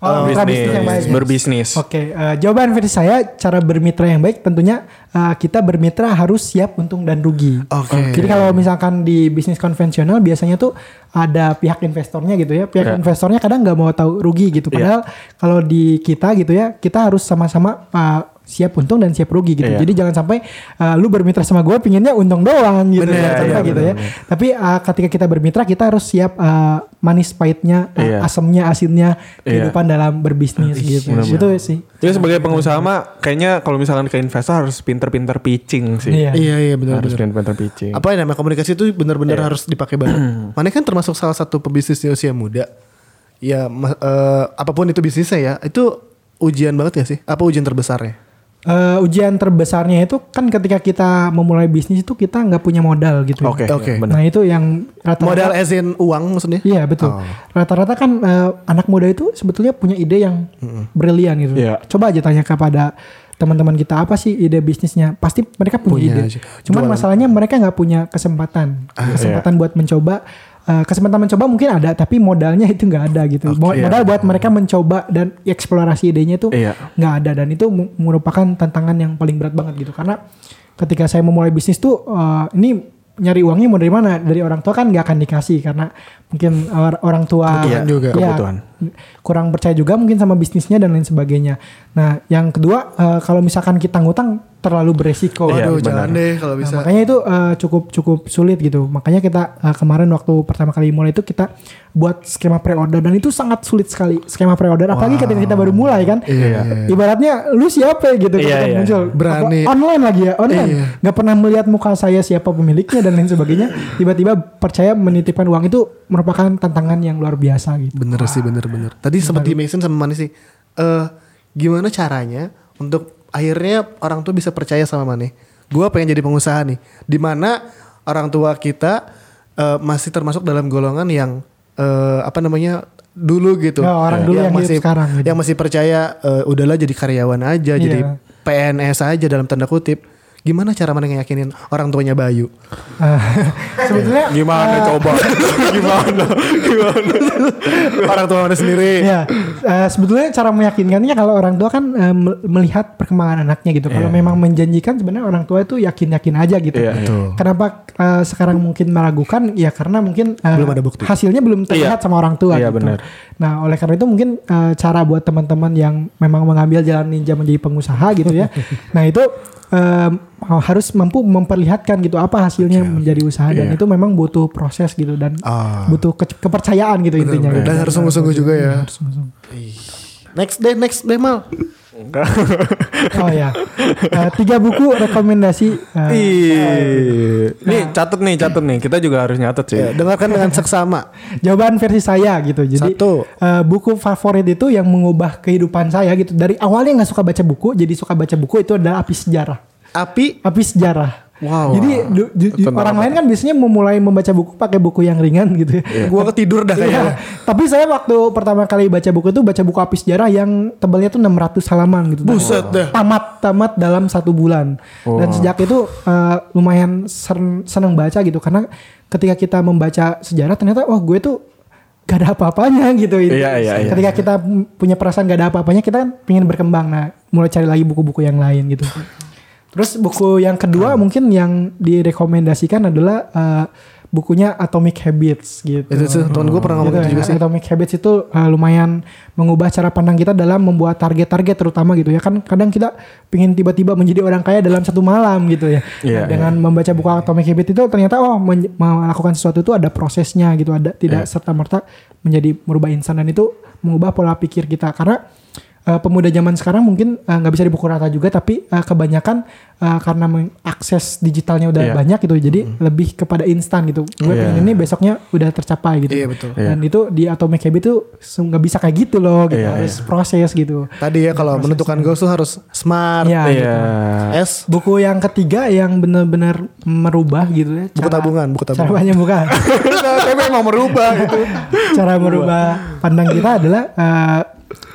Oh, mitra bisnis yang baik. ya. Berbisnis. Oke, eh, jawaban versi saya cara bermitra yang baik tentunya eh, kita bermitra harus siap untung dan rugi. Oke. Jadi kalau misalkan di bisnis konvensional biasanya tuh ada pihak investornya gitu ya. Pihak Ya. investornya kadang nggak mau tahu rugi gitu. Padahal kalau di kita gitu ya, kita harus sama-sama eh, siap untung dan siap rugi gitu. Iya. Jadi jangan sampai eh, lu bermitra sama gue pinginnya untung doang gitu. Bener, Jangan sampai iya, gitu ya. Tapi eh, ketika kita bermitra kita harus siap eh, manis pahitnya, eh, Iya. asemnya, asinnya Iya. kehidupan dalam berbisnis gitu. bener-bener. Itu sih. Jadi sebagai pengusaha mah kayaknya kalau misalkan ke investor harus pinter-pinter pitching sih. Iya. Iya iya benar Harus pinter-pinter pitching. Apa yang namanya komunikasi itu benar-benar Iya. harus dipakai banget. Mana kan termasuk salah satu pebisnis di usia muda. Ya eh, apa pun itu bisnisnya ya, itu ujian banget ya sih? Apa ujian terbesarnya? Eh, ujian terbesarnya itu kan ketika kita memulai bisnis itu kita nggak punya modal gitu. Oke, Oke. ya, benar. Nah itu yang rata-rata. Modal as in uang maksudnya? Iya betul. Oh. Rata-rata kan eh, anak muda itu sebetulnya punya ide yang brilian gitu. Iya. Coba aja tanya kepada teman-teman kita apa sih ide bisnisnya? Pasti mereka punya, Punya ide. aja. Cuman Jualan. masalahnya mereka nggak punya kesempatan. Ah, kesempatan buat mencoba. Eh, kesempatan mencoba mungkin ada, tapi modalnya itu nggak ada gitu. Iya. Modal buat mereka mencoba dan eksplorasi idenya itu Iya. nggak ada dan itu merupakan tantangan yang paling berat banget gitu karena ketika saya memulai bisnis tuh eh, ini nyari uangnya mau dari mana dari orang tua kan nggak akan dikasih karena mungkin or- orang tua Kebutuhan juga. ya, Kebutuhan. kurang percaya juga mungkin sama bisnisnya dan lain sebagainya nah yang kedua eh, kalau misalkan kita ngutang terlalu beresiko Iya, Waduh, benar. jangan deh kalau Nah, bisa. makanya itu eh, cukup cukup sulit gitu. Makanya kita eh, kemarin waktu pertama kali mulai itu kita buat skema pre-order dan itu sangat sulit sekali skema pre-order. Apalagi ketika kita baru mulai kan. Iya. Ibaratnya lu siapa gitu Iya, iya. muncul. Berani. Apa, online lagi ya, online. Iya. Gak pernah melihat muka saya siapa pemiliknya dan lain sebagainya. Tiba-tiba percaya menitipkan uang itu merupakan tantangan yang luar biasa gitu. Bener sih bener-bener. Tadi sempat di mention sama Mani sih. Eh gimana caranya untuk akhirnya orang tua bisa percaya sama Mani? Gua pengen jadi pengusaha nih. Di mana orang tua kita eh, masih termasuk dalam golongan yang eh, apa namanya dulu gitu. Ya, orang dulu yang hidup masih sekarang gitu. yang masih percaya eh, udahlah jadi karyawan aja, jadi Iya. PNS aja dalam tanda kutip. Gimana cara mana ngeyakinin orang tuanya Bayu? Sebetulnya Gimana eh, coba? Gimana? Gimana? orang tua mana sendiri? ya eh, sebetulnya cara meyakinkannya kalau orang tua kan me- melihat perkembangan anaknya gitu. Kalau Iya. memang menjanjikan sebenarnya orang tua itu yakin-yakin aja gitu. Iya, Betul. Kenapa eh, sekarang mungkin meragukan? Ya karena mungkin eh, Belum ada bukti. Hasilnya belum terlihat Iya. sama orang tua. Iya, gitu. benar. Nah oleh karena itu mungkin eh, cara buat teman-teman yang memang mengambil jalan ninja menjadi pengusaha gitu ya. nah itu eh, harus mampu memperlihatkan gitu apa hasilnya menjadi usaha dan itu memang butuh proses gitu dan Ah. butuh ke- kepercayaan gitu intinya. gitu. Dan harus sungguh-sungguh juga ya. Harus sungguh-sungguh. Next deh, next deh mal. Oh ya, Eh, tiga buku rekomendasi. Ih, nih catet nih, catet nih. Kita juga harus nyatet sih. Ya, dengarkan dengan seksama. jawaban versi saya gitu. Jadi Satu. eh, buku favorit itu yang mengubah kehidupan saya gitu. Dari awalnya nggak suka baca buku, jadi suka baca buku itu adalah api sejarah. Api Api sejarah. Wow. Jadi du- orang apa? lain kan biasanya memulai membaca buku pakai buku yang ringan gitu. ya. gua ketidur dah Iya. kayaknya. Tapi saya waktu pertama kali baca buku itu baca buku api sejarah yang tebalnya tuh 600 halaman gitu. Buset dah. Tamat tamat dalam satu bulan. Dan sejak itu eh, lumayan sen- seneng baca gitu karena ketika kita membaca sejarah ternyata wah gue tuh gak ada apa-apanya gitu. Iya, iya, iya. Ketika kita punya perasaan gak ada apa-apanya kita kan pengen berkembang. Nah mulai cari lagi buku-buku yang lain gitu. Terus buku yang kedua mungkin yang direkomendasikan adalah eh, bukunya Atomic Habits gitu. Itu tuh teman gue pernah ngomong Gitu gitu ya. juga sih. Atomic Habits itu uh, lumayan mengubah cara pandang kita dalam membuat target-target terutama gitu ya kan kadang kita pengen tiba-tiba menjadi orang kaya dalam satu malam gitu ya Iya, Nah, dengan membaca buku Atomic Habits itu ternyata oh melakukan sesuatu itu ada prosesnya gitu ada tidak Iya. serta merta menjadi merubah insan dan itu mengubah pola pikir kita karena uh, pemuda zaman sekarang mungkin uh, nggak bisa dipukul rata juga tapi uh, kebanyakan uh, karena mengakses digitalnya udah Iya. banyak gitu jadi lebih kepada instan gitu gue Iya. pengen ini besoknya udah tercapai gitu Iya, betul. dan itu di Atomic Habit tuh nggak bisa kayak gitu loh gitu Iya, harus proses gitu Tadi ya kalau menentukan goals tuh harus smart. Iya, Iya. gitu. S buku yang ketiga yang benar-benar merubah gitu ya buku tabungan, buku cara tabungan. banyak bukan Tapi emang merubah gitu. cara merubah pandang kita adalah eh,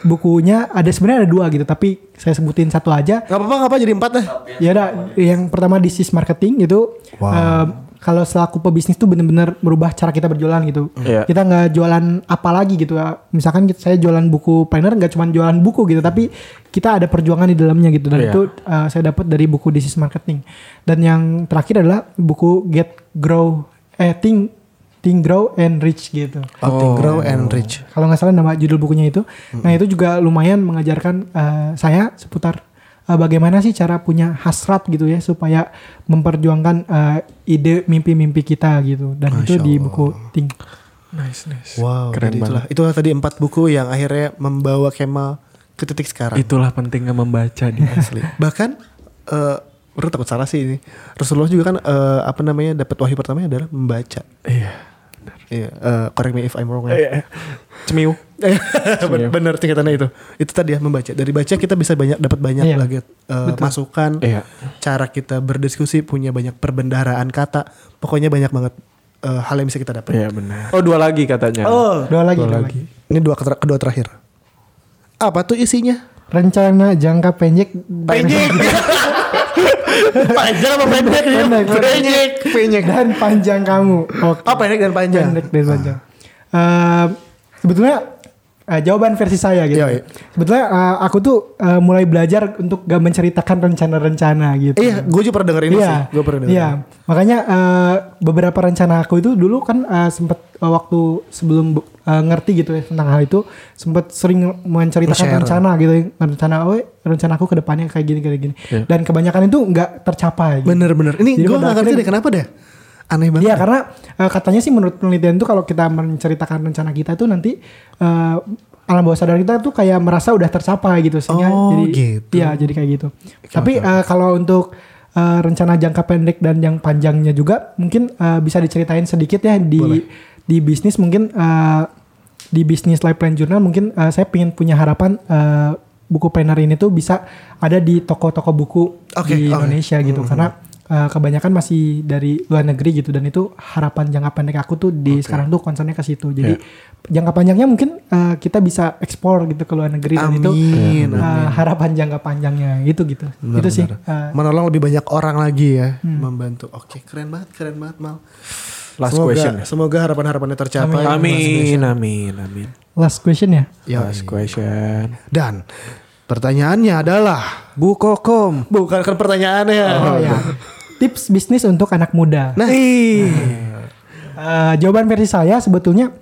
bukunya ada sebenarnya ada dua gitu tapi saya sebutin satu aja Gak apa-apa, gak apa jadi empat deh. ya ada yang pertama is Marketing itu eh, kalau selaku pebisnis tuh benar-benar merubah cara kita berjualan gitu Iya. kita nggak jualan apa lagi gitu ya misalkan kita- saya jualan buku planner nggak cuma jualan buku gitu tapi kita ada perjuangan di dalamnya gitu dan Iya. itu eh, saya dapat dari buku is Marketing dan yang terakhir adalah buku Get Grow eh Think Think Grow and Rich gitu Oh, think, grow and rich. kalau nggak salah nama judul bukunya itu. Nah itu juga lumayan mengajarkan eh, saya seputar eh, bagaimana sih cara punya hasrat gitu ya supaya memperjuangkan eh, ide mimpi-mimpi kita gitu. Dan itu di buku Think. Nice, nice. Wow, Keren jadi itulah. Itulah tadi empat buku yang akhirnya membawa Kemal ke titik sekarang. Itulah pentingnya membaca dia. Asli. Bahkan eh Orang takut salah sih ini. Rasulullah juga kan eh, apa namanya dapat wahyu pertamanya adalah membaca. Iya. Iya, eh, correct me if I'm wrong ya. Iya. Cemiu. Ben- Bener tingkatannya itu. Itu tadi ya membaca. Dari baca kita bisa banyak dapat banyak Iya. lagi eh, masukan. Iya. Cara kita berdiskusi punya banyak perbendaharaan kata. Pokoknya banyak banget eh, hal yang bisa kita dapat. Iya benar. Oh dua lagi katanya. Oh, Dua lagi, Dua dua lagi. lagi. ini dua kedua terakhir. Apa tuh isinya? Rencana jangka pendek. Pendek. panjang apa pendek? Pendek, pendek. Pendek. Dan panjang kamu. Oke. Oh pendek dan panjang. Pendek dan panjang. Eh, sebetulnya eh, jawaban versi saya gitu. Iya, iya. Sebetulnya eh, aku tuh eh, mulai belajar untuk gak menceritakan rencana-rencana gitu. Iya, gue juga pernah denger ini Iya, sih. Gue pernah denger. Iya, makanya eh, beberapa rencana aku itu dulu kan eh, sempet eh, waktu sebelum eh, ngerti gitu ya tentang hal itu sempet sering menceritakan Nge-share. rencana gitu, ya. rencana oh rencana aku ke depannya kayak gini kayak gini. Iya. Dan kebanyakan itu nggak tercapai. Gitu. Bener-bener. Ini gue pada gak ngerti deh kenapa deh. Aneh banget. Iya karena eh, katanya sih menurut penelitian tuh kalau kita menceritakan rencana kita tuh nanti eh, alam bawah sadar kita tuh kayak merasa udah tercapai gitu sehingga Oh, jadi gitu. iya jadi kayak gitu. Tapi eh, kalau untuk eh, rencana jangka pendek dan yang panjangnya juga mungkin eh, bisa diceritain sedikit ya di di bisnis mungkin eh, di bisnis life plan journal mungkin eh, saya pengen punya harapan eh, buku planner ini tuh bisa ada di toko-toko buku Oke, di. Indonesia gitu karena uh, kebanyakan masih dari luar negeri gitu dan itu harapan jangka pendek aku tuh di sekarang tuh concernnya ke situ jadi jangka panjangnya mungkin uh, kita bisa ekspor gitu ke luar negeri dan itu Amin, uh, harapan jangka panjangnya itu gitu itu sih uh, Menolong lebih banyak orang lagi ya. Hmm. Membantu. Oke keren banget, keren banget Mal. Last semoga, question. Semoga harapan-harapannya tercapai. Amin, amin, amin. last question ya Ya, Last question. Dan pertanyaannya adalah Bu Kokom. bukan kan pertanyaannya. oh ya tips bisnis untuk anak muda Nah, Ih. Uh, jawaban versi saya sebetulnya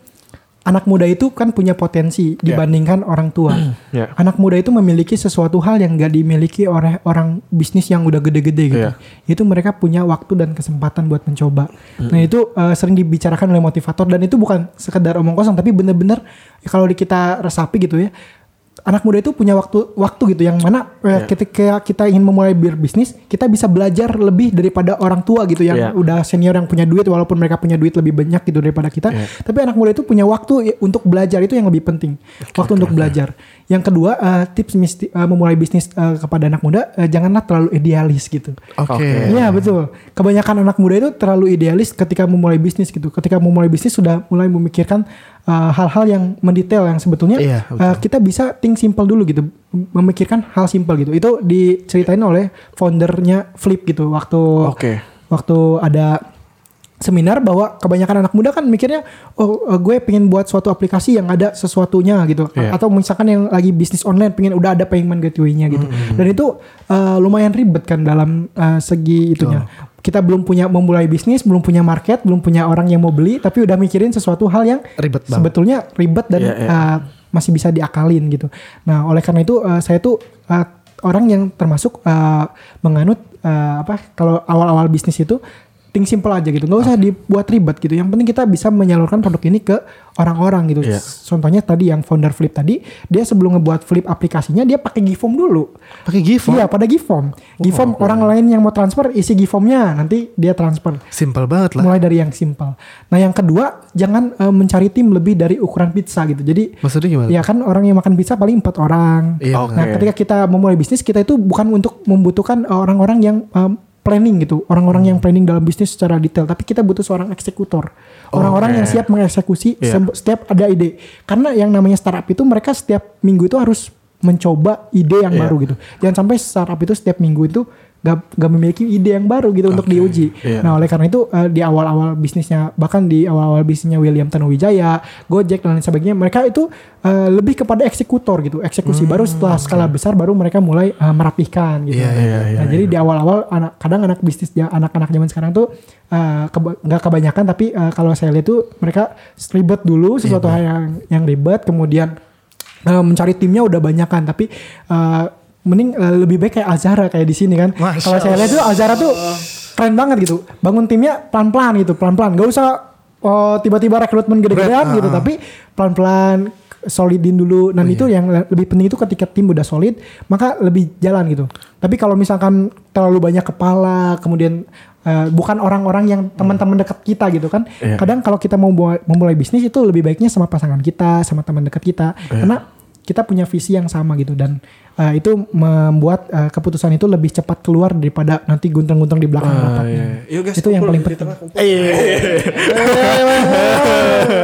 anak muda itu kan punya potensi dibandingkan orang tua. Ya. Anak muda itu memiliki sesuatu hal yang gak dimiliki oleh orang bisnis yang udah gede-gede gitu. Iya. Itu mereka punya waktu dan kesempatan buat mencoba. Nah itu eh, sering dibicarakan oleh motivator dan itu bukan sekedar omong kosong tapi bener-bener ya kalau kita resapi gitu ya. Anak muda itu punya waktu waktu gitu yang mana eh, Iya. ketika kita ingin memulai berbisnis kita bisa belajar lebih daripada orang tua gitu yang Iya. udah senior yang punya duit walaupun mereka punya duit lebih banyak gitu daripada kita. Iya. Tapi anak muda itu punya waktu ya untuk belajar itu yang lebih penting. waktu untuk belajar. Yang kedua eh, tips misti- eh, memulai bisnis eh, kepada anak muda eh, janganlah terlalu idealis gitu. Oke. Oke. Iya betul. Kebanyakan anak muda itu terlalu idealis ketika memulai bisnis gitu. Ketika memulai bisnis sudah mulai memikirkan uh, hal-hal yang mendetail yang sebetulnya Iya, betul. uh, kita bisa think simple dulu gitu. Memikirkan hal simple gitu. Itu diceritain oleh foundernya Flip gitu waktu Oke. waktu ada seminar bahwa kebanyakan anak muda kan mikirnya oh eh, gue pengen buat suatu aplikasi yang ada sesuatunya gitu Iya. atau misalkan yang lagi bisnis online pengen udah ada payment gateway-nya gitu Hmm, dan itu eh, lumayan ribet kan dalam eh, segi itunya kita belum punya memulai bisnis belum punya market belum punya orang yang mau beli tapi udah mikirin sesuatu hal yang Ribet banget. sebetulnya ribet dan Iya, iya. eh, masih bisa diakalin gitu nah oleh karena itu eh, saya tuh eh, orang yang termasuk eh, menganut eh, apa kalau awal-awal bisnis itu think simple aja gitu nggak usah dibuat ribet gitu yang penting kita bisa menyalurkan produk ini ke orang-orang gitu Iya. contohnya tadi yang founder Flip tadi dia sebelum ngebuat Flip aplikasinya dia pakai Giveform dulu Pakai gift. iya pada Giveform Giveform orang lain yang mau transfer isi Giveformnya nanti dia transfer Simple banget lah. mulai dari yang simple nah yang kedua jangan eh, mencari tim lebih dari ukuran pizza gitu jadi Maksudnya gimana? Ya kan orang yang makan pizza paling empat orang. Iya, Oke. Nah ketika kita memulai bisnis kita itu bukan untuk membutuhkan eh, orang-orang yang em, planning gitu, orang-orang Hmm. yang planning dalam bisnis secara detail, tapi kita butuh seorang eksekutor, orang-orang Oke. yang siap mengeksekusi Iya. se- setiap ada ide. Karena yang namanya startup itu mereka setiap minggu itu harus mencoba ide yang Iya. baru gitu. Jangan sampai startup itu setiap minggu itu gak, gak memiliki ide yang baru gitu untuk diuji. Iya. Nah oleh karena itu eh, di awal-awal bisnisnya bahkan di awal-awal bisnisnya William Tanuwijaya, Gojek dan lain sebagainya mereka itu eh, lebih kepada eksekutor gitu, eksekusi baru setelah skala besar baru mereka mulai eh, merapihkan gitu. Hmm, Iya, iya, iya, Nah, jadi di awal-awal anak kadang anak bisnis ja- anak-anak zaman sekarang tuh eh, keba- nggak kebanyakan tapi eh, kalau saya lihat tuh mereka ribet dulu Iya, sesuatu hal yang yang ribet kemudian mencari timnya udah banyak kan tapi eh, mending eh, lebih baik kayak Azara kayak di sini kan. Kalau saya lihat tuh Azara tuh keren banget gitu. Bangun timnya pelan-pelan gitu, pelan-pelan. Gak usah oh, tiba-tiba rekrutmen gede-gedean gitu, tapi pelan-pelan solidin dulu. Dan itu yang le- lebih penting itu ketika tim udah solid, maka lebih jalan gitu. Tapi kalau misalkan terlalu banyak kepala, kemudian eh, bukan orang-orang yang teman-teman dekat kita gitu kan. Iya. Kadang kalau kita mau memulai bisnis itu lebih baiknya sama pasangan kita, sama teman dekat kita. Karena kita punya visi yang sama gitu dan eh, itu membuat eh, keputusan itu lebih cepat keluar daripada nanti gunting-gunting di belakang Ah, rapatnya. iya. Guys, itu yang paling penting. kumpul.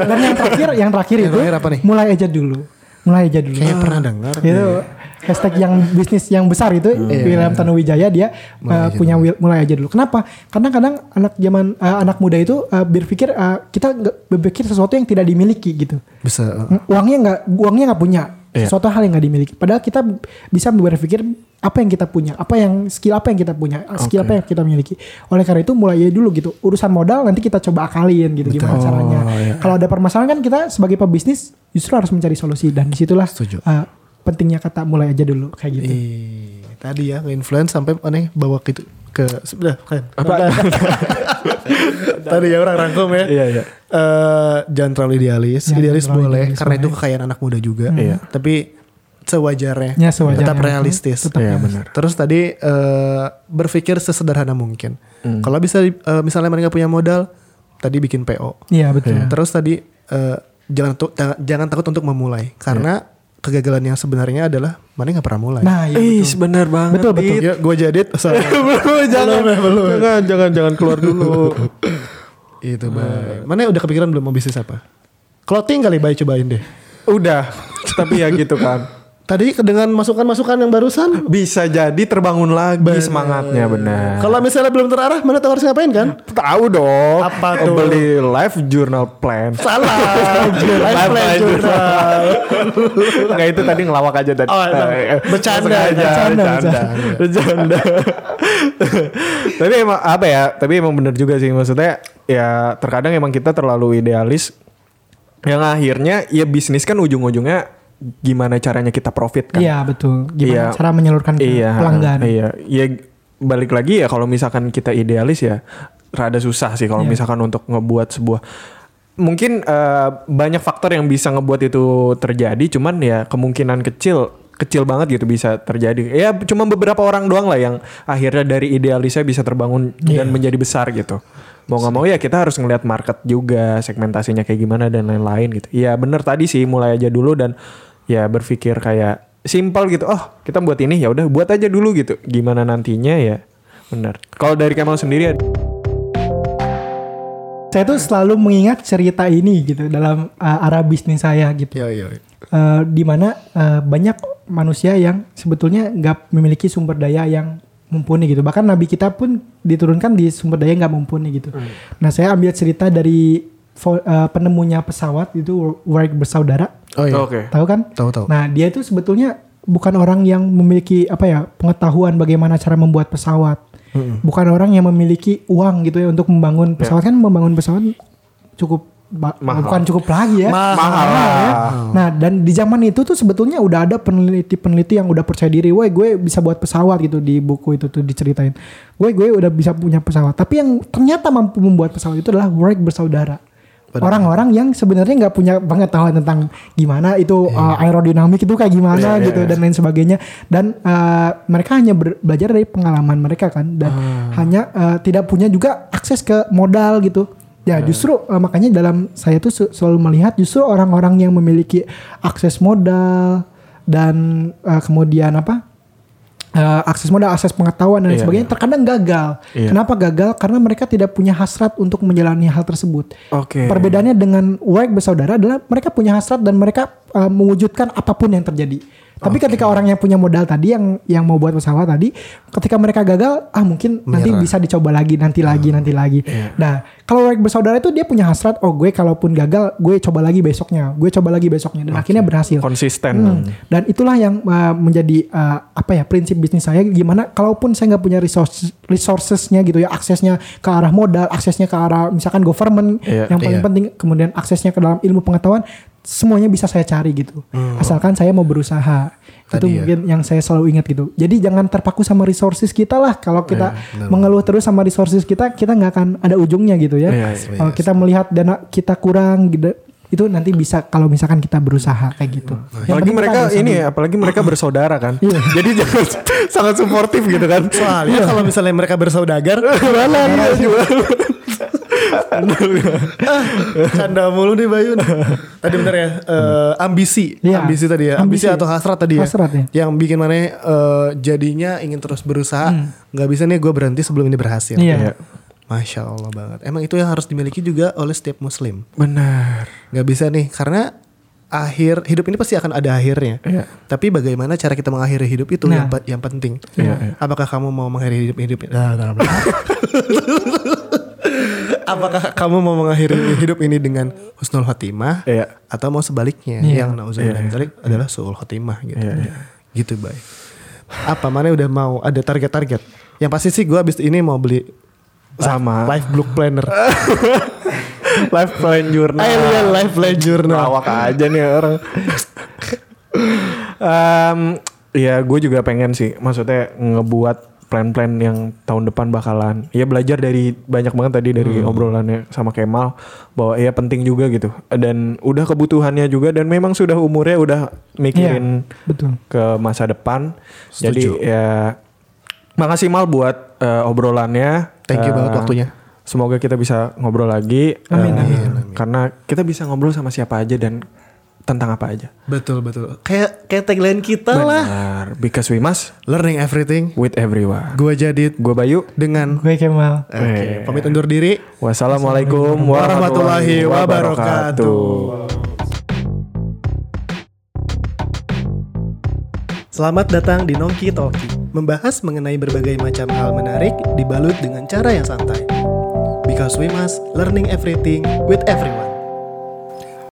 Dan yang terakhir, yang terakhir Yang itu terakhir apa nih? mulai aja dulu, mulai aja dulu. Kayak pernah dengar. itu hashtag yang bisnis yang besar itu William Tanuwijaya dia uh, punya wil- mulai aja dulu. Kenapa? Karena kadang anak zaman uh, anak muda itu uh, berpikir uh, kita berpikir sesuatu yang tidak dimiliki gitu. Bisa. Uangnya nggak uangnya nggak punya. Iya. Sesuatu hal yang nggak dimiliki. Padahal kita bisa berpikir apa yang kita punya, apa yang skill apa yang kita punya, skill apa yang kita miliki. Oleh karena itu mulai aja dulu gitu. Urusan modal nanti kita coba akalin gitu gimana caranya. Kalau ada permasalahan kan kita sebagai pebisnis justru harus mencari solusi dan di situlah Setuju. uh, pentingnya kata mulai aja dulu kayak gitu. Ih, tadi ya nge-influence sampai aneh bawa ke itu ke sudah kan. tadi ya orang rangkum ya. Iya, iya. Eh, jangan terlalu idealis. Jangan idealis terlalu boleh idealis, karena itu kekayaan anak muda juga. Iya. Tapi sewajarnya. Ya, sewajarnya. Tetap realistis. Tetap Iya, realistis. benar. Terus tadi eh, berpikir sesederhana mungkin. Kalau bisa eh, misalnya mereka punya modal, tadi bikin PO. Iya betul. Terus tadi eh, jangan jangan, jangan takut untuk memulai karena kegagalan yang sebenarnya adalah mana nggak pernah mulai. Nah, iya Ih, betul. benar banget. Betul, betul. Dit. Ya, gue jadit. belum, jangan, jangan, jangan, jangan keluar dulu. Itu baik. Mana udah kepikiran belum mau bisnis apa? Clothing kali baik cobain deh. Udah, tapi ya gitu kan. Tadi dengan masukan-masukan yang barusan, Bisa jadi terbangun lagi semangatnya benar. kalau misalnya belum terarah, mana tahu harus ngapain kan? Tahu dong. Apa tuh? Beli live journal plan. Salah. Life plan jurnal. Enggak itu tadi ngelawak aja tadi. Oh, Bercanda, sengaja, bercanda, bercanda. Bercanda. tapi emang apa ya? Tapi emang bener juga sih maksudnya ya terkadang emang kita terlalu idealis yang akhirnya ya bisnis kan ujung-ujungnya gimana caranya kita profit kan. Iya betul. Gimana Iya. cara menyalurkan ke iya, pelanggan? Iya, ya balik lagi ya kalau misalkan kita idealis ya rada susah sih kalau Iya. misalkan untuk ngebuat sebuah mungkin eh, banyak faktor yang bisa ngebuat itu terjadi cuman ya kemungkinan kecil kecil banget gitu bisa terjadi ya cuma beberapa orang doang lah yang akhirnya dari idealisnya bisa terbangun Iya. dan menjadi besar gitu mau nggak mau ya kita harus ngelihat market juga segmentasinya kayak gimana dan lain-lain gitu ya bener tadi sih mulai aja dulu dan ya berpikir kayak simpel gitu oh kita buat ini ya udah buat aja dulu gitu gimana nantinya ya bener kalau dari Kemal sendiri Saya tuh selalu mengingat cerita ini gitu dalam uh, arah bisnis saya gitu. Iya iya. Eh, di mana eh, banyak manusia yang sebetulnya nggak memiliki sumber daya yang mumpuni gitu. Bahkan Nabi kita pun diturunkan di sumber daya nggak mumpuni gitu. Nah saya ambil cerita dari eh, penemunya pesawat itu Wright bersaudara. Oh iya. oke Tahu kan? Tahu tahu. Nah, dia itu sebetulnya bukan orang yang memiliki apa ya pengetahuan bagaimana cara membuat pesawat. Bukan orang yang memiliki uang gitu ya untuk membangun pesawat kan membangun pesawat cukup ba- Mahal. bukan cukup lagi ya. Mahal ya. Nah, dan di zaman itu tuh sebetulnya udah ada peneliti-peneliti yang udah percaya diri, "Woi, gue bisa buat pesawat gitu di buku itu tuh diceritain. Gue gue udah bisa punya pesawat." Tapi yang ternyata mampu membuat pesawat itu adalah Wright bersaudara. Orang-orang yang sebenarnya nggak punya pengetahuan tentang gimana itu uh, aerodinamik itu kayak gimana Iya, gitu iya. dan lain sebagainya. Dan uh, mereka hanya belajar dari pengalaman mereka kan dan Ah. hanya uh, tidak punya juga akses ke modal gitu. Ya justru uh, makanya dalam saya tuh se- selalu melihat justru orang-orang yang memiliki akses modal dan uh, kemudian apa uh, akses modal, akses pengetahuan dan Iya, sebagainya terkadang gagal. Iya. Kenapa gagal? Karena mereka tidak punya hasrat untuk menjalani hal tersebut. Oke. Perbedaannya dengan Wright bersaudara adalah mereka punya hasrat dan mereka uh, mewujudkan apa pun yang terjadi. Tapi ketika orang yang punya modal tadi yang yang mau buat pesawat tadi, ketika mereka gagal, ah mungkin nanti bisa dicoba lagi, nanti lagi, nanti lagi. Nah, kalau Wright bersaudara itu dia punya hasrat, oh gue kalaupun gagal, gue coba lagi besoknya, gue coba lagi besoknya, dan akhirnya berhasil. konsisten Hmm. Dan itulah yang uh, menjadi uh, apa ya prinsip bisnis saya gimana kalaupun saya nggak punya resources resourcesnya gitu ya aksesnya ke arah modal aksesnya ke arah misalkan government Iya. yang paling Iya. penting kemudian aksesnya ke dalam ilmu pengetahuan semuanya bisa saya cari gitu. Asalkan saya mau berusaha. Itu Tadi ya. mungkin yang saya selalu ingat gitu. Jadi jangan terpaku sama resources kita lah. Kalau kita benar. mengeluh terus sama resources kita kita nggak akan ada ujungnya gitu ya. Iya, iya. kalau kita melihat dana kita kurang gitu itu nanti bisa kalau misalkan kita berusaha kayak gitu. Yang apalagi mereka ini ya apalagi mereka bersaudara kan. Iya. jadi jangan sangat suportif gitu kan. Soalnya kalau misalnya mereka bersaudagar, gimana ya gimana canda mulu nih Bayu. Tadi bener ya, eh, ambisi, Iya. ambisi tadi ya, ambisi, Ambisi. atau hasrat tadi ya, Hasrat ya. yang bikin mana eh, jadinya ingin terus berusaha, nggak bisa nih gue berhenti sebelum ini berhasil. Iya. Iya. Masya Allah banget. Emang itu yang harus dimiliki juga oleh setiap Muslim. benar Nggak bisa nih, karena akhir hidup ini pasti akan ada akhirnya. Iya. Tapi bagaimana cara kita mengakhiri hidup itu Nah. yang yang penting. Iya, iya. Apakah kamu mau mengakhiri hidup hidup? Nah, nah, nah. Apakah kamu mau mengakhiri hidup ini dengan husnul khotimah Iya. atau mau sebaliknya Iya. yang nauzubillah min dzalik adalah suul khotimah gitu. Iya, iya. Gitu, Bay. Apa mana udah mau ada target-target? Yang pasti sih gue abis ini mau beli Sama. life book planner. life plan journal Ayo lihat life plan journal. Lawak aja nih orang. Em, ya gue juga pengen sih, maksudnya ngebuat plan-plan yang tahun depan bakalan. Ya belajar dari banyak banget tadi dari obrolannya sama Kemal bahwa ya penting juga gitu. Dan udah kebutuhannya juga dan memang sudah umurnya udah mikirin betul ke masa depan. Jadi Setuju. ya makasih Mal buat eh, obrolannya. Thank you Eh, banget waktunya. Semoga kita bisa ngobrol lagi. Amin, eh, amin, Karena kita bisa ngobrol sama siapa aja dan tentang apa aja. Betul betul. Kayak kayak tagline kita lah. Benar. Because we must Learning everything. with everyone. Gue Jadid Gue Bayu. dengan gue Kemal Oke, pamit undur diri. Wassalamualaikum warahmatullahi wabarakatuh. Selamat datang di Nongki Talki, membahas mengenai berbagai macam hal menarik dibalut dengan cara yang santai. Because we must learning everything with everyone.